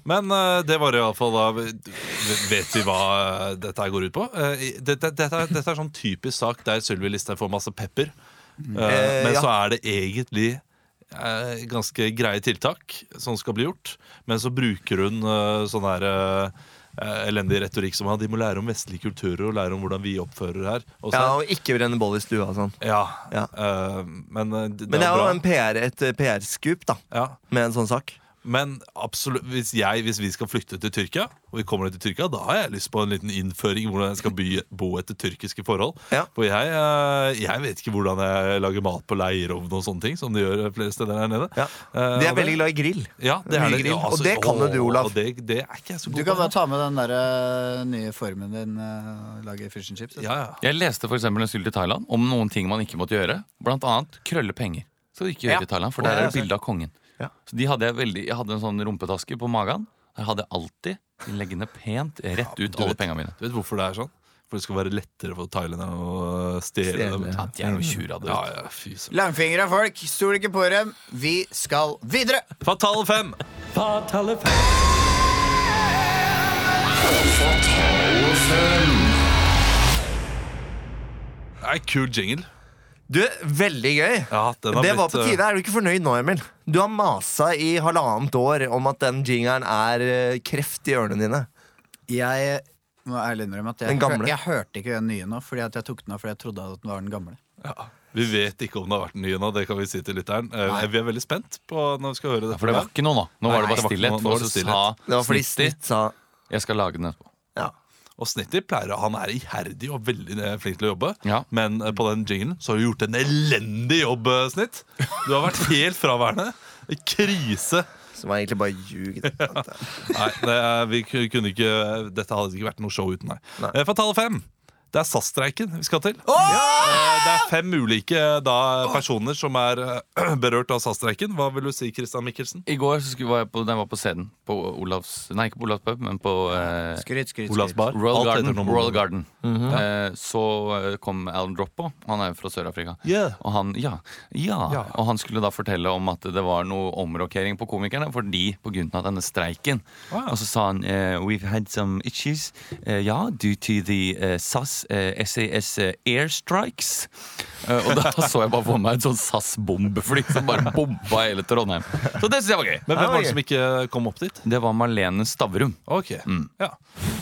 Men uh, det var iallfall da Vet vi hva uh, dette her går ut på? Dette, dette, er, dette er sånn typisk sak der Sylvi Listhaug får masse pepper. Men ja. så er det egentlig eh, ganske greie tiltak som skal bli gjort. Men så bruker hun sånn eh, elendig retorikk som han. de må lære om vestlige kulturer og lære om hvordan vi oppfører her. Også. Ja, og ikke brenne boll i stua og sånn. ja, Ja. Uh, men eh, det, Men det er jo en PR, et PR-skup da ja. med en sånn sak. Men absolutt, hvis, jeg, hvis vi skal flykte til Tyrkia, og vi kommer til Tyrkia, da har jeg lyst på en liten innføring hvordan jeg skal by, bo etter tyrkiske forhold. Ja. For jeg, eh, jeg vet ikke hvordan jeg lager mat på leirovn og sånne ting, som de gjør flere steder her nede. Ja. Eh, De er veldig glad i grill. ja, det er det. grill, Ja, og det kan jo du, Olav. og Det, det er ikke jeg så god Du kan bare ta med den der eh, nye formen din uh, lage fish and chips. Ja, ja. Jeg leste for eksempel en skulle til Thailand om noen ting man ikke måtte gjøre. Blant annet krølle penger. Så ikke gjør Ja. i Thailand, for der er det bilde av kongen. Ja. Så de hadde jeg, veldig, jeg hadde en sånn rumpetaske på magen. Der hadde jeg alltid leggende pent rett ut alle pengene mine. Du vet hvorfor det er sånn? For det skal være lettere for thailanderne å stjele Stjele, dem. ja. De er tjura, Ja, ja, fy søren. Langfingre folk, stol ikke på dem. Vi skal videre! Fatale fem! Fatale fem. Nei, kul jingle. Du, Veldig gøy. Ja, den har det var på eh, tide. Er du ikke fornøyd nå, Emil? Du har masa i halvannet år om at den jingeren er eh, kreft i ørene dine. Jeg må ærlig innrømme at jeg, Den gamle. jeg hørte ikke den nye nå, fordi at jeg tok den av fordi jeg trodde at den var den gamle. Ja. Vi vet ikke om det har vært den ny nå, det kan vi si til lytteren. Eh, Nei. vi er veldig spent på når vi skal høre det. For det var ikke noe nå. Nå var det Nei, bare var stillhet. Nå det. Det var fordi Snitt sa jeg skal lage den etterpå. Ja. Og Snitty pleier å- Han er iherdig og veldig eh, flink til å jobbe. Ja. Men eh, på den jinglen så har du gjort en elendig jobb, eh, Snitt. Du har vært helt fraværende. Krise. Som var egentlig bare ljug. Nei, det, er- vi kunne ikke Dette hadde ikke vært noe show uten deg. Fatale fem. Det er SAS-streiken vi skal til. Eh, Det er fem ulike da, personer som er eh, berørt av SAS-streiken. Hva vil du si, Christian Mikkelsen? I går så skulle, var jeg på, den var på scenen. På Olavs Nei, ikke på Olavs pub, men på eh, Skryt, skryt, Olavs skryt. bar? Royal Alt Garden. noe med Royal Olavs. Garden. eh, så eh, kom Alan Droppo. Han er jo fra Sør-Afrika. Yeah. Og han, ja, ja. Ja. Og han skulle da fortelle om at det var noe omrokering på komikerne fordi på grunn av denne streiken. Wow. Og så sa han eh, We've had some issues. eh, ja, due to the eh, SAS SAS eh, airstrikes. Eh, og da så jeg bare for meg et sånn SAS-bombefly som bare bomba hele Trondheim. Så det syns jeg var gøy. Men hvem var det som ikke kom opp dit? Det var Marlene Stavrum. Ok, ja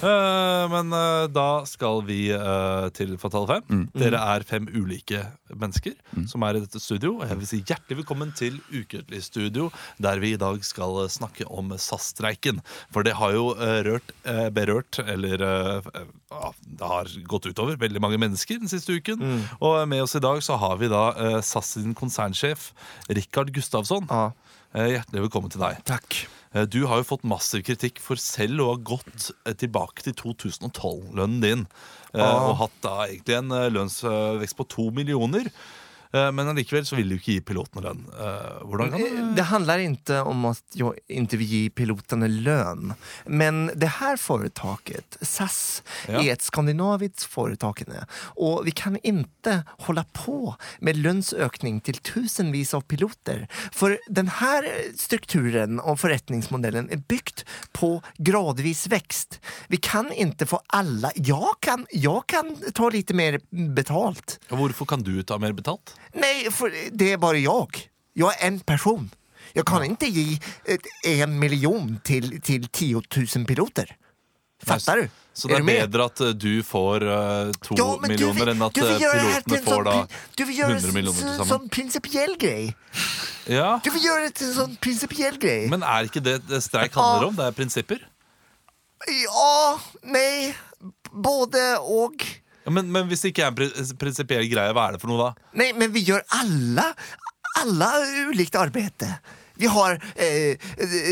Uh, Men uh, da skal vi uh, til Fatal 5 Dere er fem ulike mennesker Som er i dette studio Og jeg vil si hjertelig velkommen til Ukentlig studio Der vi i dag skal eh, snakke om SAS-streiken For det har jo eh, rørt, eh, berørt Eller eh, eh, det har gått utover Veldig mange mennesker den siste uken Og med oss i dag så har vi da eh, SAS sin konsernsjef Rikard Gustavsson Ah. Eh, Hjertelig velkommen til deg Takk. Eh, Du har jo fått massiv kritikk for selv å ha gått eh, tilbake til 2012-lønnen din. Ah. Og hatt da egentlig en lønnsvekst på to millioner. Eh, Men allikevel så vil du ikke gi pilotene lønn. Eh, Hvordan kan du Det handler ikke om at jeg ikke vil gi pilotene lønn. Men det her foretaket, SAS, Ja. er et skandinavisk foretak. Og vi kan ikke holde på med lønnsøkning til tusenvis av piloter. For denne strukturen og forretningsmodellen er bygd på gradvis vekst. Vi kan ikke få alle Jeg kan, jeg kan ta litt mer betalt. Hvorfor kan du ta mer betalt? Nej, för det är bara jag. Jag är en person. Jag kan inte ge ett, en miljon till, till 10 000 piloter. Fattar du? Så det er, er bedre at eh, du får uh, to Ja, millioner vil, enn at eh, pilotene en får sån, da pri- du vill göra 100 miljoner til en sammen. sån principiell grej. Ja, Du vil gjøre det til en sånn prinsipiell greie. Men er ikke det det streik handler om? Det er prinsipper? Ja, nei, både och. Ja, men, men hvis det ikke er en pri- prinsipiell greie, hva er det for noe da? Nei, men vi gjør alle alle ulikt arbeid. Vi har eh,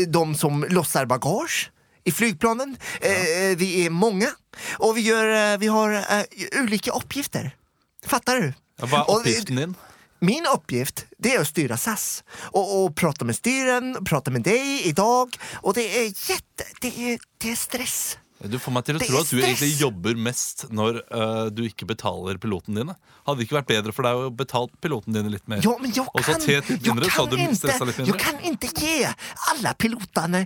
de som losser bagasje i flygplanen. Eh, vi er mange. Og vi, gör, eh, vi har eh, ulike oppgifter. Fattar du? Ja, Hva er oppgiften din? Min oppgift det er å styre SAS Og, og, prate med styren, prate med deg i dag. Og det er, jette, Det er, det er stress. Du får meg til å tro at du egentlig jobber mest når eh, du ikke betaler pilotene dine. Hadde det ikke vært bedre for deg å betale pilotene dine litt mer? Ja, men jeg kan, jeg kan mindre. jag kan ikke gi alle pilotene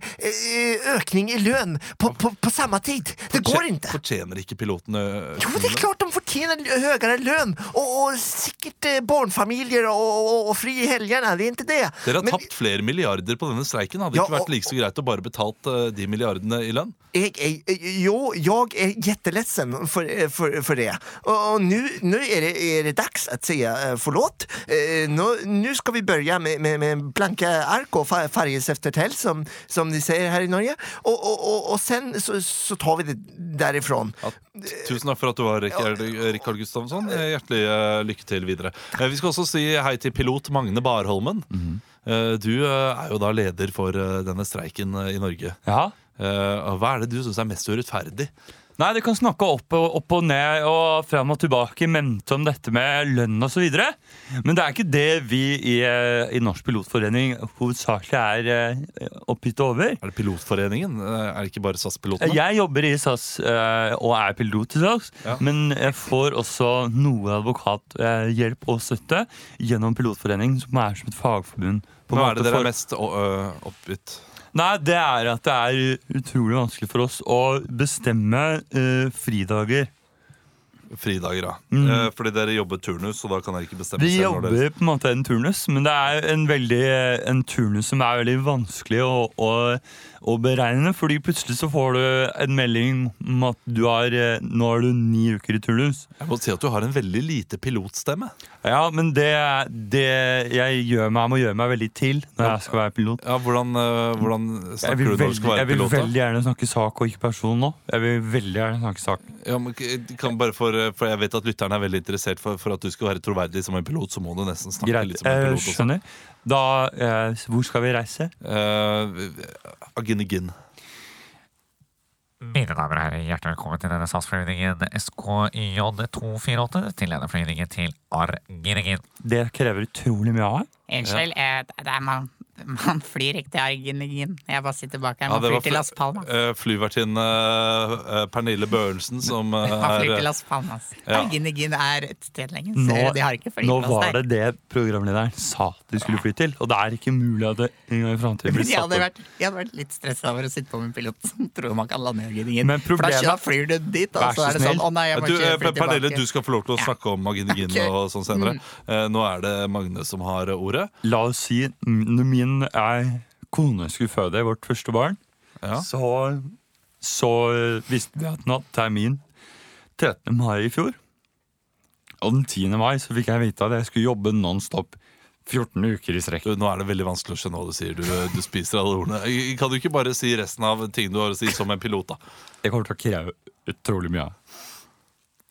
økning i lønn på, på, på samme tid. Det går ikke. Fortjener ikke pilotene Jo, det er klart de fortjener høyere lønn! Og, og, sikkert eh, barnfamiljer og, og och fri i helgene. Det er ikke det. Dere har Men tapt flere milliarder på denne streiken. Hadde det Ja, ikke vært like så greit å bare betalt eh, de milliardene i lønn? jeg, jeg, jo, jag är jätteledsen för, för, för det. Och, och nu, nu är, det, är det dags att säga forlåt förlåt. skal nu, nu ska vi börja med, med, med blanka ark och fa- som, som de säger här i Norge. Och, och, och, och sen så, så tar vi det derifrån. Ja, tusen takk for at du var Rikard, Rikard Gustavsson. Eh, Hjertelig eh, lykke til videre. Eh, Vi skal også si hei til pilot Magne Barholmen. Eh, Du eh, er jo da leder for eh, denne streiken eh, i Norge. Ja. Eh, Hva er det du syns er mest urettferdig? Nei, du kan snakke opp og, opp og ned og frem og tilbake, mente om dette med lønn osv. Men det er ikke det vi i, eh, i Norsk Pilotforening hovedsakelig er eh, oppgitt over. Er det Pilotforeningen? Er det ikke bare SAS-pilotene? Jeg jobber i SAS og er pilot i SAS, Ja. men jeg får også noe advokathjelp og støtte gjennom Pilotforeningen, som er som et fagforbund. på Hva er det dere er mest oppgitt? Nei, det er at det er utrolig vanskelig for oss å bestemme uh, fridager. Fridager, ja. Mm. Eh, Fordi dere jobber turnus, og da kan dere ikke bestemme Vi selv når dere jobber på en måte en turnus, men det er en, veldig, en turnus som er veldig vanskelig å, å, å beregne. Fordi plutselig så får du en melding om at du har, eh, nå har du ni uker i turnus. Jeg må si at du har en veldig lite pilotstemme. Ja, men det, det jeg gjør meg, jeg må gjøre meg veldig til når jeg skal være pilot. Ja, Hvordan, hvordan Jeg snakker du når du skal være jeg vil pilot? veldig gjerne snakke sak og ikke person nå. Jeg vil veldig gjerne snakke sak. Ja, men kan bare for, for Jeg vet at lytterne er veldig interessert for, for at du skal være troverdig som en pilot, så må du nesten snakke Greit, litt som en pilot. Også. skjønner. Da, eh, hvor skal vi reise? Eh, Aginegin. Mine damer og herrer, hjertelig velkommen til denne SAS-flyvningen SKJ248. til denne flyvningen til Arginegin. Det krever utrolig mye av deg. Unnskyld, eh, det er man, man flyr ikke til Argenegin. Jeg bare sitter bak her. Man ja, flyr til Las Palmas. Uh, Flyvertinne uh, Pernille Børensen som uh, Man flyr er til Las Palmas. Ja. Argenegin er et sted lenger. Nå, de har ikke nå flyplass var der. det det programlederen sa de skulle fly til, og det er ikke mulig at det en gang i framtiden blir satt opp. jeg hadde vært litt stressa over å sitte på med en pilot som tror man kan lande i Argenegin. For da, flyr du dit, og så er det sånn. Å nei, jeg må du, ikke fly tilbake. Pernille, du skal få lov til å snakke om Ok. og sånn senere. Eh, nå er det Magne som har ordet. La oss si når min jeg kone skulle føde vårt første barn, Ja. så, så visste vi at den hadde termin 13. mai i fjor. Og den 10. mai så fikk jeg vite at jeg skulle jobbe nonstop 14 uker i strekk. Nå er det veldig vanskelig å skjønne hva du sier. Du, du spiser alle ordene. Kan du ikke bare si resten av ting du har å si som en pilot, da? Det kommer til å kreve utrolig mye.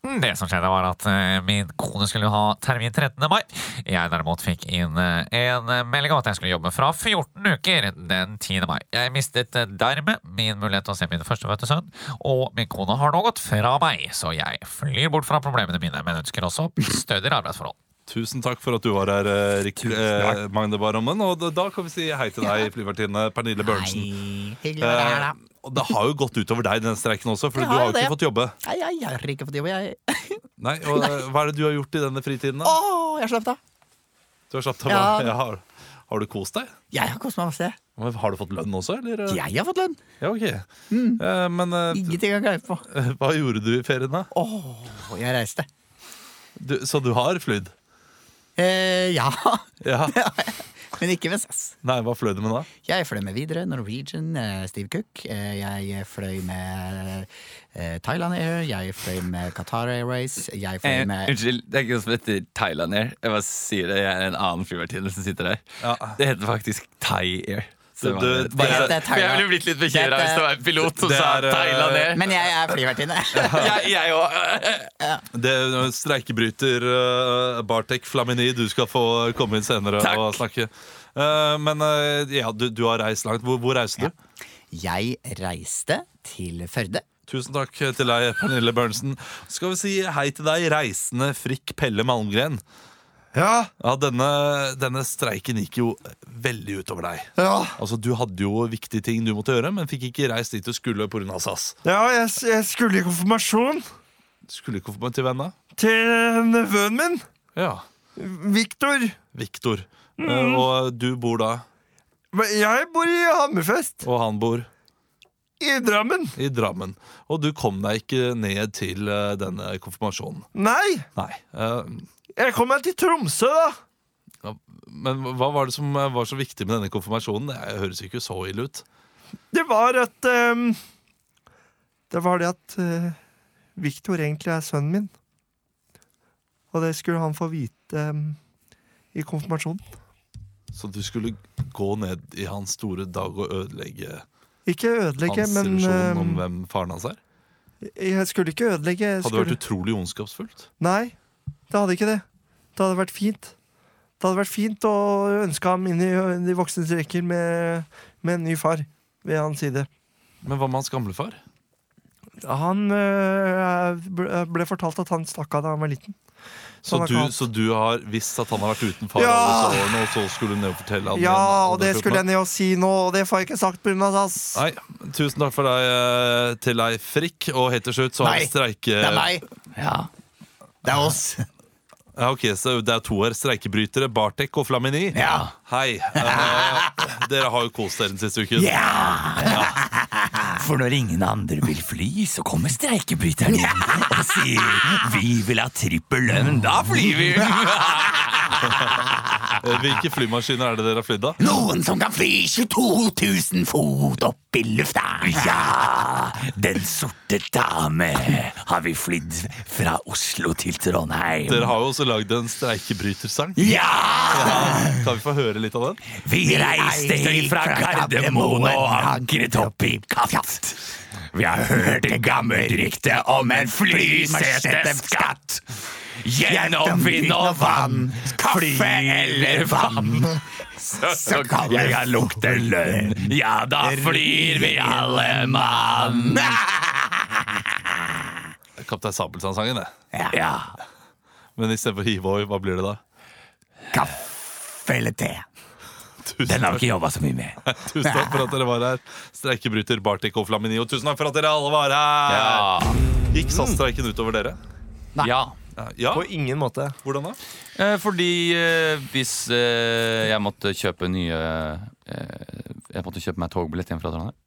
Det som skjedde, var at eh, min kone skulle ha termin 13. mai. Jeg derimot fikk inn eh, en melding om at jeg skulle jobbe fra 14 uker den 10. mai. Jeg mistet eh, dermed min mulighet til å se min førstefødte sønn, og min kone har nå gått fra meg, så jeg flyr bort fra problemene mine, men ønsker også stødigere arbeidsforhold. Tusen takk for at du var her, Rik, eh. Magne Barommen. Og da kan vi si hei til deg, flyvertinne Pernille Børnsen. Hei, hyggelig å være her, da. Eh, og det har jo gått utover deg, den streiken også, for du har har jo ikke det. fått jobbe. Nei, jeg, jeg har ikke fått jobbe, jeg. Nei, og eh, Hva er det du har gjort i denne fritiden? da? da? jeg slapp av. Du har, slappet av, Ja. ja, har, har du kost deg? Jeg har kost meg masse. Men Har du fått lønn også, eller? Jeg har fått lønn. Ja, ok. Eh, men eh, Ingenting å greie på. hva gjorde du i ferien, da? Åh, jeg reiste. Du, så du har flydd? Eh, ja. Ja. Men ikke med SAS. Nei, hva fløy du med da? Jeg fløy med Widerøe, Norwegian, eh, Steve Cook. Eh, Jeg fløy med eh, Thailand Air. Jeg fløy med Qatar Airways. Jeg fløy Eh, med unnskyld, det er ikke noe som heter Thailand Air. Jeg bare sier det, jeg er en annen flyvertinne som sitter der. Ja. Det heter faktisk Thai Air. Så Du- det Det heter jeg ville blitt litt bekymra hvis det var en pilot som sa eh, Thailand ned. Men jeg er flyvertinne. jeg, jeg òg. Det er Streikebryter uh, Bartek Flamini, du skal få komme inn senere Takk. og snakke. Uh, men uh, ja, du, du har reist langt. Hvor, hvor reiste du? Jeg reiste til Førde. Tusen takk til deg, Pernille Børnsen. Skal vi si hei til deg, reisende Frikk Pelle Malmgren. Ja, Ja, denne, denne streiken gikk jo veldig utover deg. ja, Altså, Du hadde jo viktige ting du måtte gjøre, men fikk ikke reist dit du skulle pga. SAS. ja jeg, jeg skulle i konfirmasjon skulle i konfirmasjon til hvem da? til nevøen min, Ja, Viktor. Viktor. Eh, og du bor da, Jeg bor i Hammerfest, og han bor i Drammen. i Drammen. Og du kom deg ikke ned til eh, denne konfirmasjonen. Nei, Nei. Eh, jeg kom meg til Tromsø, da. ja, men hva var det som eh, var så viktig med denne konfirmasjonen? Det høres ikke så ille ut. Det var at um, det var det at uh, Viktor egentlig er sønnen min. Og det skulle han få vite um, i konfirmasjonen. Så du skulle gå ned i hans store dag og ødelegge Ikke ødelegge, hans men illusjon om hvem faren hans er? Jeg skulle ikke ødelegge. Jeg Hadde det vært utrolig ondskapsfullt. Nei, det hadde ikke det. Det hadde vært fint. Det hadde vært fint å ønske ham inn i de voksnes rekker med, med en ny far ved hans side. Men hva med hans gamle far? Han øh, ble fortalt at han stakk av da han var liten. Så så, du, så du har visst at han har vært uten far Ja! alle disse årene, og så skulle du ned og fortelle han Ja, igjen, og det skulle jeg ned og si nå, og det får jeg ikke sagt pga. SAS. Nei, tusen takk for deg eh, til deg, Frikk. Og helt til slutt så har vi streike... Det er meg. Ja. Det er oss. Ja, ok, så Det er to her. Streikebrytere, Bartek og Flamini. Ja. Hei. eh, dere har jo kost dere den siste uken. For når ingen andre vil fly, så kommer streikebryteren inn og sier vi vil ha trippel lønn. Da flyr vi! Eh, Hvilke flymaskiner er det dere har flydd av? Noen som kan fly 22 000 fot opp i lufta. Ja! Den sorte dame har vi flydd fra Oslo til Trondheim. Dere har jo også lagd en streikebrytersang. Ja! Ja, kan vi få høre litt av den? Vi reiste fra Gardermoen og ankret opp i Katt. Vi har hørt det gamle ryktet om en flyseteskatt. Gjennom vind og vann, kaffe eller vann. Så kan jeg lukte lønn, ja, da flyr vi alle mann. Kaptein Sabeltann-sangen, det. Ja, Men istedenfor Hivoi, hva blir det da? kaffe eller te. Tusen Den har vi ikke jobba så mye med. tusen takk for at dere var her. Streikebryter Bartek og Flaminio, tusen takk for at dere alle var her! Ja. Gikk SAS-streiken utover dere? Nei. Ja. Ja. På ingen måte. Hvordan da? Eh, fordi eh, hvis eh, jeg måtte kjøpe nye eh, Jeg måtte kjøpe meg togbillett hjem fra Trondheim.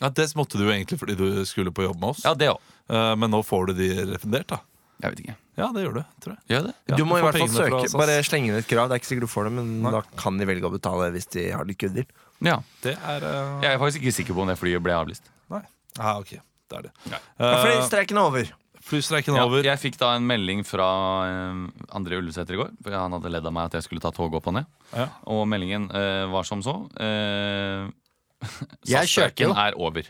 Ja, Det måtte du jo egentlig fordi du skulle på jobb med oss. Ja, det også. Eh, Men nå får du de refundert, da. Jeg vet ikke. Ja, det gjør du, tror jeg. Gjør det? Ja, du må i hvert fall søke. Bare slenge inn et krav. Det er ikke sikkert du får det, men Nei. da kan de velge å betale hvis de har litt kødder. Ja. Det er uh... Jeg er faktisk ikke sikker på om det flyet ble avlyst. Nei. Ah, ok, det er det. Ja. Ja, fordi streiken er over. Flystreiken er over. jeg fikk da en melding fra eh, André Ullesæter i går. For Han hadde ledd av meg at jeg skulle ta toget opp og ned. Ja. Og meldingen eh, var som så. Uh, Jeg kjørte jo. er over.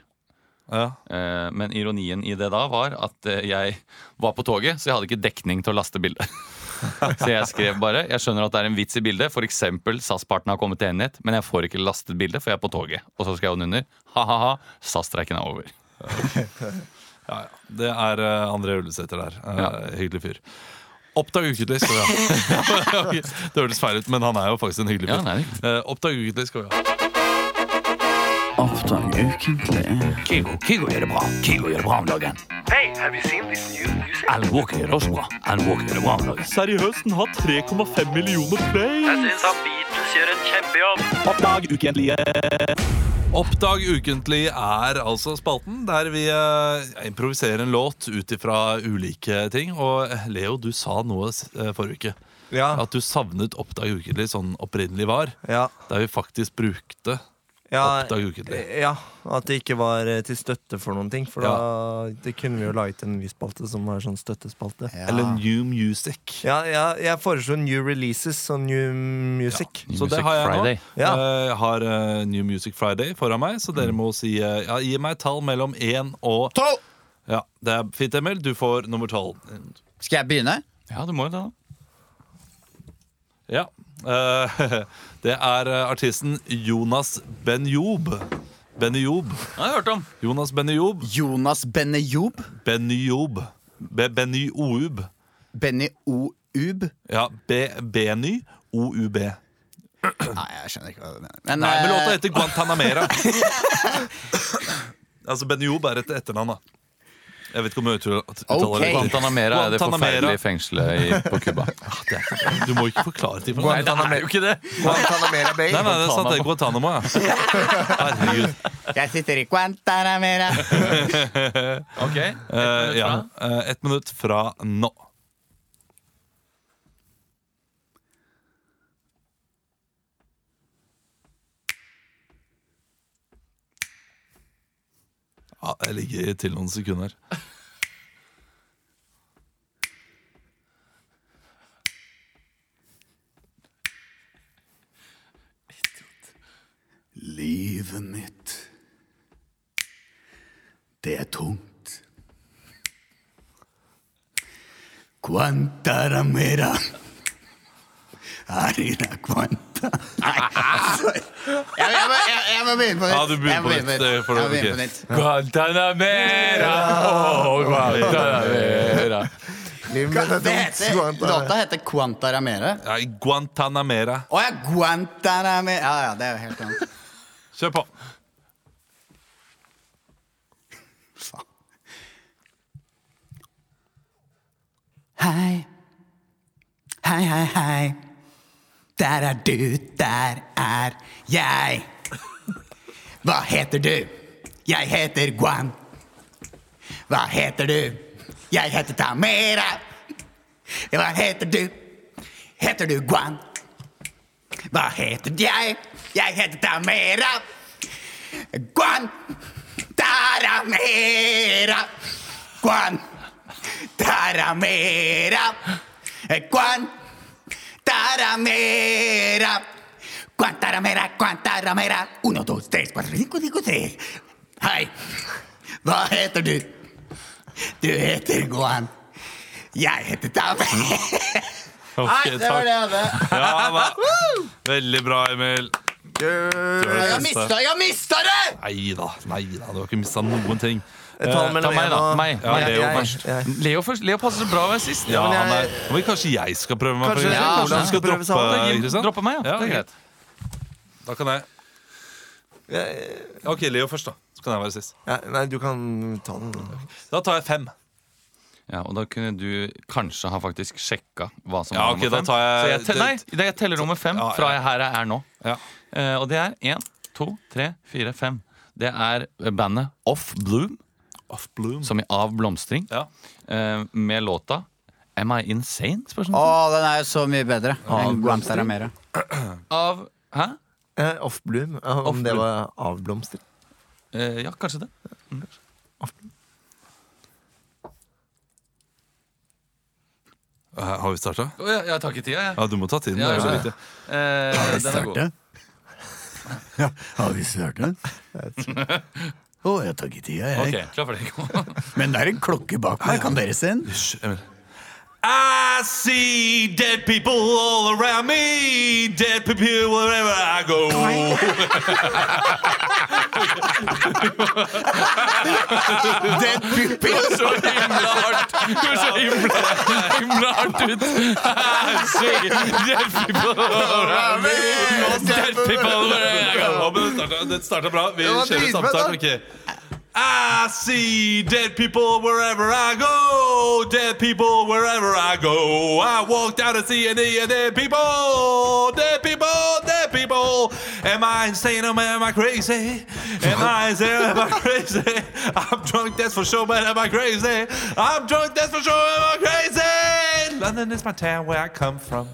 Ja. Eh, men ironien i det da var at eh, jeg var på toget, så jeg hadde ikke dekning til å laste bildet. så jeg skrev bare Jeg skjønner at det er en vits i bildet. F.eks. SAS-partene har kommet til enighet, men jeg får ikke lastet bildet, for jeg er på toget. Og så skrev hun under. Ha-ha-ha, SAS-streiken er over. Ja, ja. Det er uh, André Ullesæter der. Uh, Ja. Hyggelig fyr. Oppdag ukentlig skal vi ha. Det hørtes feil ut, men han er jo faktisk en hyggelig fyr. Ja, det Eh, Oppdag ukentlig skal vi ha. Oppdrag ukentlig. Kygo, Kygo gjør det bra. Kygo gjør det bra om dagen. Alan Walker gjør det også bra. Alan Walker gjør det bra om dagen. Seriøst, den har 3,5 millioner play. Oppdag ukentlige. Oppdag ukentlig er altså spalten der vi eh, improviserer en låt ut ifra ulike ting. Og eh, Leo, du sa noe eh, forrige uke. Ja, At du savnet Oppdag ukentlig sånn opprinnelig var. ja, Der vi faktisk brukte ja, Oppdag ukentlig. ja, at det ikke var eh, til støtte for noen ting. For Ja. da det kunne vi jo laget en ny spalte som var sånn støttespalte. Ja. Eller New Music. Ja, ja, jeg foreslo new releases og new music. Så det har jeg nå. Friday. Ja. Eh, Jeg har eh, New Music Friday foran meg, så dere må si eh, ja, Gi meg tall mellom én og Tolv! Ja, Det er fint, Emil. Du får nummer tolv. Skal jeg begynne? Ja, du må jo det, da. Ja. Eh, det er eh, artisten Jonas Benjob. Benjob. Jeg har hørt om. Jonas Benjob. Jonas Benejob. Benjob. Benny-Oub. Benny O-Ub. Ja, B Beny OUB. Nei, jeg skjønner ikke hva du mener. Men, Nei, men låta eh, heter Guantanamera. altså, Benjob er et etternavn, da. Jeg vet ikke om jeg uttaler uttaler Ok. det. Guantanamera er det forferdelige fengselet i, på Cuba. Du må ikke forklare ting Nei, det er jo ikke det! Guantanamera Bay. Nei, nei, det er sant, det er Guantanamo, ja. Herregud. Jeg sitter i Guantanamera. Ok, Eh, ja. Eh, Ett minutt fra nå. Ja, jeg ligger til noen sekunder. Livet mitt, det er tungt. Quantaramera. Arina quanta. Jeg, jeg, må- jeg, jeg må begynne på nytt. Ja, du begynner på nytt, det får du- Jeg må begynne ok. nytt. Guantanamera! Oh, Guantanamera. Er Det heter, låta heter Quantaramere. Ja, Guantanamera. Å ja, Guantanamere. Ja, ja, det er jo helt annet. Kjør på. Hei. Hei, hei, hei. Der er du, der er jeg. Hva heter du? Jeg heter Guan. Hva heter du? Jeg heter Tamera. Hva heter du? Heter du Guan? Hva heter jeg? Jeg heter Tamera. Guan. Taramera. Guan. Taramera. Guan. Taramera. Guantaramera, Guantaramera. Uno, dos, tres, cuatro, cinco, cinco, tres. Hei. Hva heter du? Du heter Guan. Jeg heter Tame. Okay, Nei, det var det jeg hadde. Ja, da. Veldig bra, Emil. Jeg har jeg har mista det! Nei da, nei da, du har ikke mista noen ting. Eh, ta meg, da. Meg. Ja, Leo jeg- først. jeg- Leo, først. Leo passer så bra å være sist. Ja, men jeg- han er, men kanskje jeg skal prøve meg? Kanskje- for Ja, kanskje du skal skal prøve seg droppe? Droppe meg, ja. Ja, Det er greit. Da kan jeg Ok, Leo først, da. Så kan jeg være sist. Ja, nei, du kan ta den. Da tar jeg fem. Ja, og da kunne du kanskje ha faktisk sjekka hva som Ja, var ok, nummer da fem. tar jeg- Så jeg, te- nei, det- jeg teller nummer fem Ja, ja. fra jeg her jeg er nå. Ja. Eh, og det er én, to, tre, fire, fem. Det er bandet Off Bloom. Som i Av blomstring, Ja. eh, med låta Am I Insane? Å, Spørsmål. den er jo så mye bedre enn Guantaramere. Av Hæ? Eh, Off-bloom. Om Off det bloom. var avblomstring? Eh, ja, kanskje det. Eh, Har vi starta? Oh, jeg, jeg tar ikke tida, jeg. Ja, du må ta tiden. Ja, ja. viktig. Eh, har vi starta? Ja, har vi starta? Å, jeg tar ikke tida, jeg. Ok, klar for det. Men det er en klokke bak meg. Kan dere se den? Hysj. I see dead people all around me, dead people wherever I go. Den puppen så himla hardt Du så himla, himla hardt ut. See dead people around me, dead people wherever I go. Den starta- bra. Vi kjører dritbra, samtale. I see dead people wherever I go. Dead people wherever I go. I walk down the sea and see dead people. Dead people, dead people. Am I insane or am I crazy? Am I insane or am I crazy? I'm drunk, that's for sure, but am I crazy? I'm drunk, that's for sure, am I crazy? London is my town where I come from.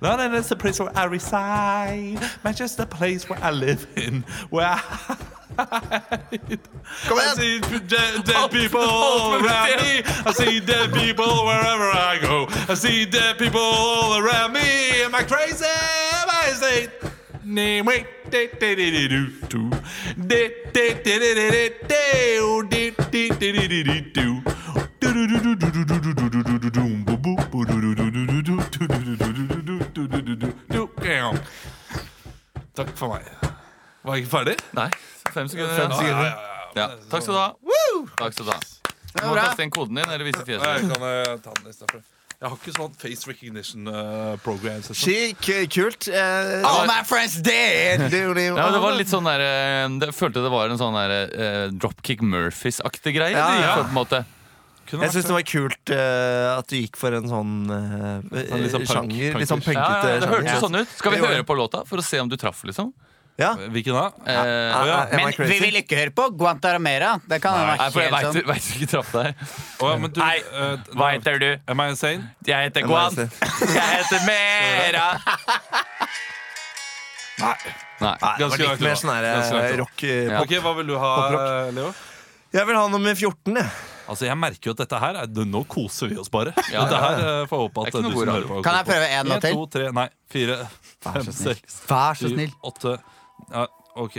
London is the place where I reside. Manchester, the place where I live in. Where I Come on. I see dead, dead people all around me. I see dead people wherever I go. I see dead people all around me. Am I crazy? Am I insane? Name wait. Takk for meg. Var jeg ikke ferdig? Nei. Fem sekunder. Fem Ja, sekunder. ja, ja. Ja, takk skal du ha. Takk skal du ha. Du må bra. kaste inn koden din eller vise Jeg kan eh, ta den i for. Jeg har ikke sånn face recognition uh, program. Kult. Uh, All my friends dead! Ja, det var litt sånn der, Jeg følte det var en sånn der uh, Dropkick Murphys-aktig greie. Ja, ja. på en måte Jeg syns det var kult uh, at du gikk for en sånn uh, Sånn litt sånn punk- sjanger. Litt sånn punkete ja, ja, Det hørtes sånn ut. Skal vi høre på låta for å se om du traff, liksom? Ja. Hvilken da? Eh, Ah, ja. ah, I Men vi vil ikke høre på Guantaramera. Det kan Nei, være for jeg helt veit sånn. du ikke traff deg. Oh, ja, men du, Nei, uh, Hva heter du? Am I insane? Jeg heter Guant. Guan. Jeg heter Mera. Nei. Nei. Nei, det var Ganske litt mer sånn eh, rock. Ja. Ok, Hva vil du ha, Leo? Jeg vil ha nummer 14, jeg. Altså, jeg merker jo at dette her er, Nå koser vi oss bare. Ja, dette ja, her ja. får jeg håpe at du som hører på Kan jeg prøve en til? to, tre, nei, fire, fem, seks, Vær så snill. åtte ja, Ok.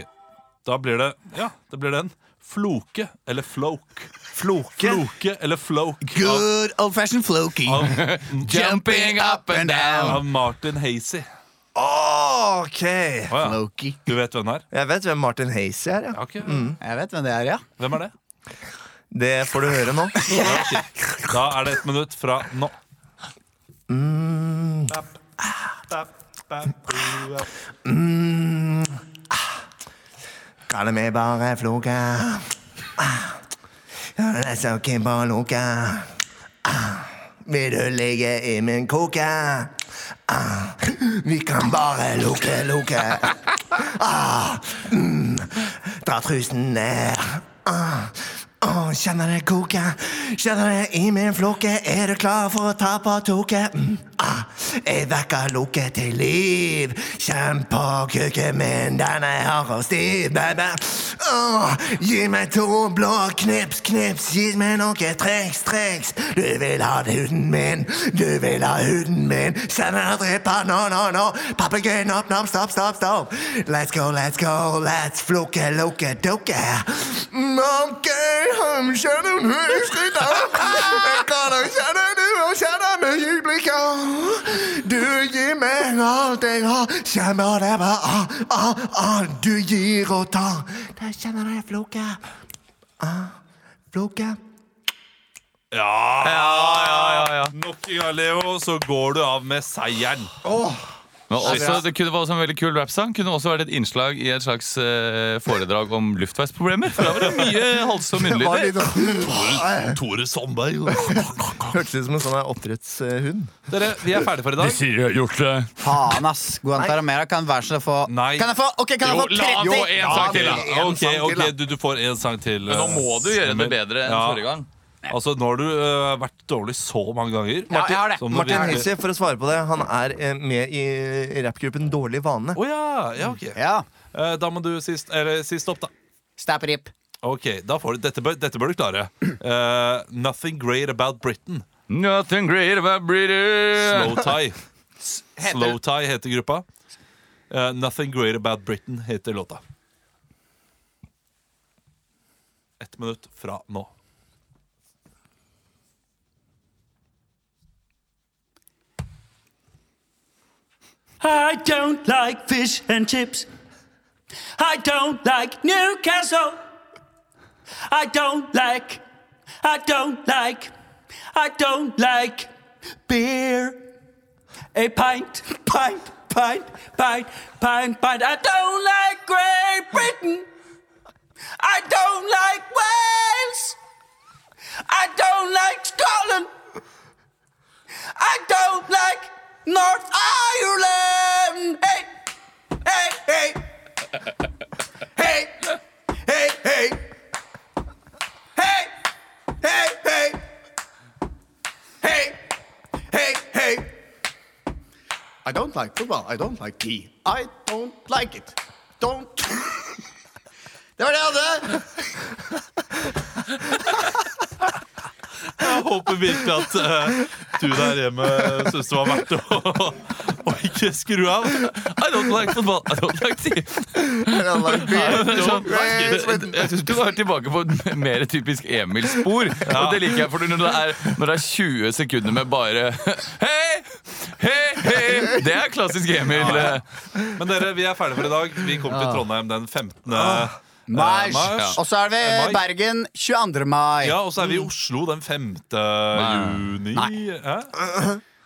Da blir det Ja, det blir den. Floke eller floke. Floke. Floke eller floke Good old fashioned floky. av, Jumping up and down. av Martin Hazy. Ok. Å, ja. Floky. Du vet hvem det er? Jeg vet hvem Martin Hazy er. Ja. Ja, ok. Jeg vet hvem det er, ja. Hvem er det? Det får du høre nå. Ok. Da er det ett minutt fra nå. Kaller meg bare Floke. Det er så keen på å lukke. Vil du ligge i min koke? Vi kan bare lukke, lukke. Dra trusen ned. Åh, kjenner det koke, kjenner det i min floke. Er du klar for å ta på toket? Mm, ah, jeg vekker loket til liv. Kjenn på kuken min, den er hard og stiv, baby. Åh, gi meg to blå knips, knips. Gi meg noe triks, triks. Du vil ha huden min, du vil ha huden min. Kjenner det drypper, no, no, no. Papegøyen opp, no, stopp, stopp, stopp. Let's go, let's go, let's floke, loke, doke. Mm, Meg i skrittet. Jeg kan da kjenne du og kjenne meg i blikket. Du gir meg alt jeg har. Kjenner det bare ah, ah, ah. Du gir og tar. Der kjenner jeg floke. Ah, floke. Ja, Nok en gang, Leo, så går du av med seieren. Men også, det kunne være også en veldig kul rapsang. Kunne også vært et innslag i et slags eh, foredrag om luftveisproblemer. For da var det mye hals- og munnlyder. Tore Sandberg. Hørtes ut som en sånn oppdrettshund. Dere, vi er ferdige for i dag. sier jeg har gjort det. Faen, ass. Guantanamera kan være så få Nei. Kan jeg få Ok, kan jeg Jo, få la han 30? få en sang til, da. en Ok, sang til, ok, da. du, du får en sang til. Men nå må du gjøre det bedre enn Ja. forrige gang. Altså, Nå har du øh, vært dårlig så mange ganger. Ja, jeg har det. Martin virkelig- for å svare på det, han er eh, med i rappgruppen Dårlig vane. Å ja, ja, ok. Ja. Eh, Da må du sist, eller sist opp, da. Stapperip. Ok, da får du, dette, bør, dette bør du klare. Eh, nothing great about Britain. Nothing great about Britain. Slow Tie. Slow Tie heter gruppa. Eh, nothing great about Britain heter låta. Ett minutt fra nå. I don't like fish and chips. I don't like Newcastle. I don't like, I don't like, I don't like beer. A pint, pint, pint, pint, pint, pint. I don't like Great Britain. I don't like Wales. I don't like Scotland. I don't like North Ireland. Hey, hey, hey. Hey, hey, hey. Hey, hey, hey. I don't like football. I don't like tea. I don't like it. Don't. Det var det jeg hadde. Jeg håper virkelig at eh, du der hjemme syns det var verdt å, å ikke skru av. I don't like football. I don't like tea. Det er sånn, jeg jeg syns du var tilbake på et mer typisk Emil-spor. Og det liker jeg, for når det, er, når det er 20 sekunder med bare Hei! Hei, hei! Det er klassisk Emil. Men dere, vi er ferdige for i dag. Vi kommer til Trondheim den 15. eh, Mars. mars. Og så er vi i Bergen 22. mai. Ja, og så er vi i Oslo den 5. juni. Nei.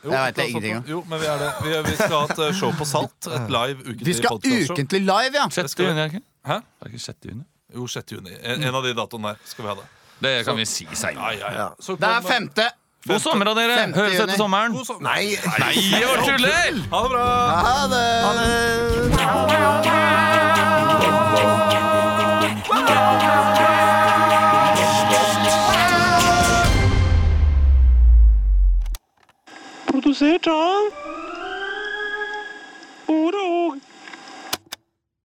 Jo, Jeg vet det noe ingenting om. Jo, men vi er det. Vi, vi skal ha et eh, show på Salt. Et live ukentlig Vi skal podcastshow. ukentlig live, ja. 6. juni, er det ikke? Hæ? Er det ikke 6. juni? Jo, 6. juni. En, en av de datoene der skal vi ha det. Det kan vi si Ja, seinere. ja, ja. ja. Det er femte. God sommer da, dere! Høres etter sommeren. Sommer. Nei, Nei, jeg tuller! Ha det bra! Ha det. Produsert av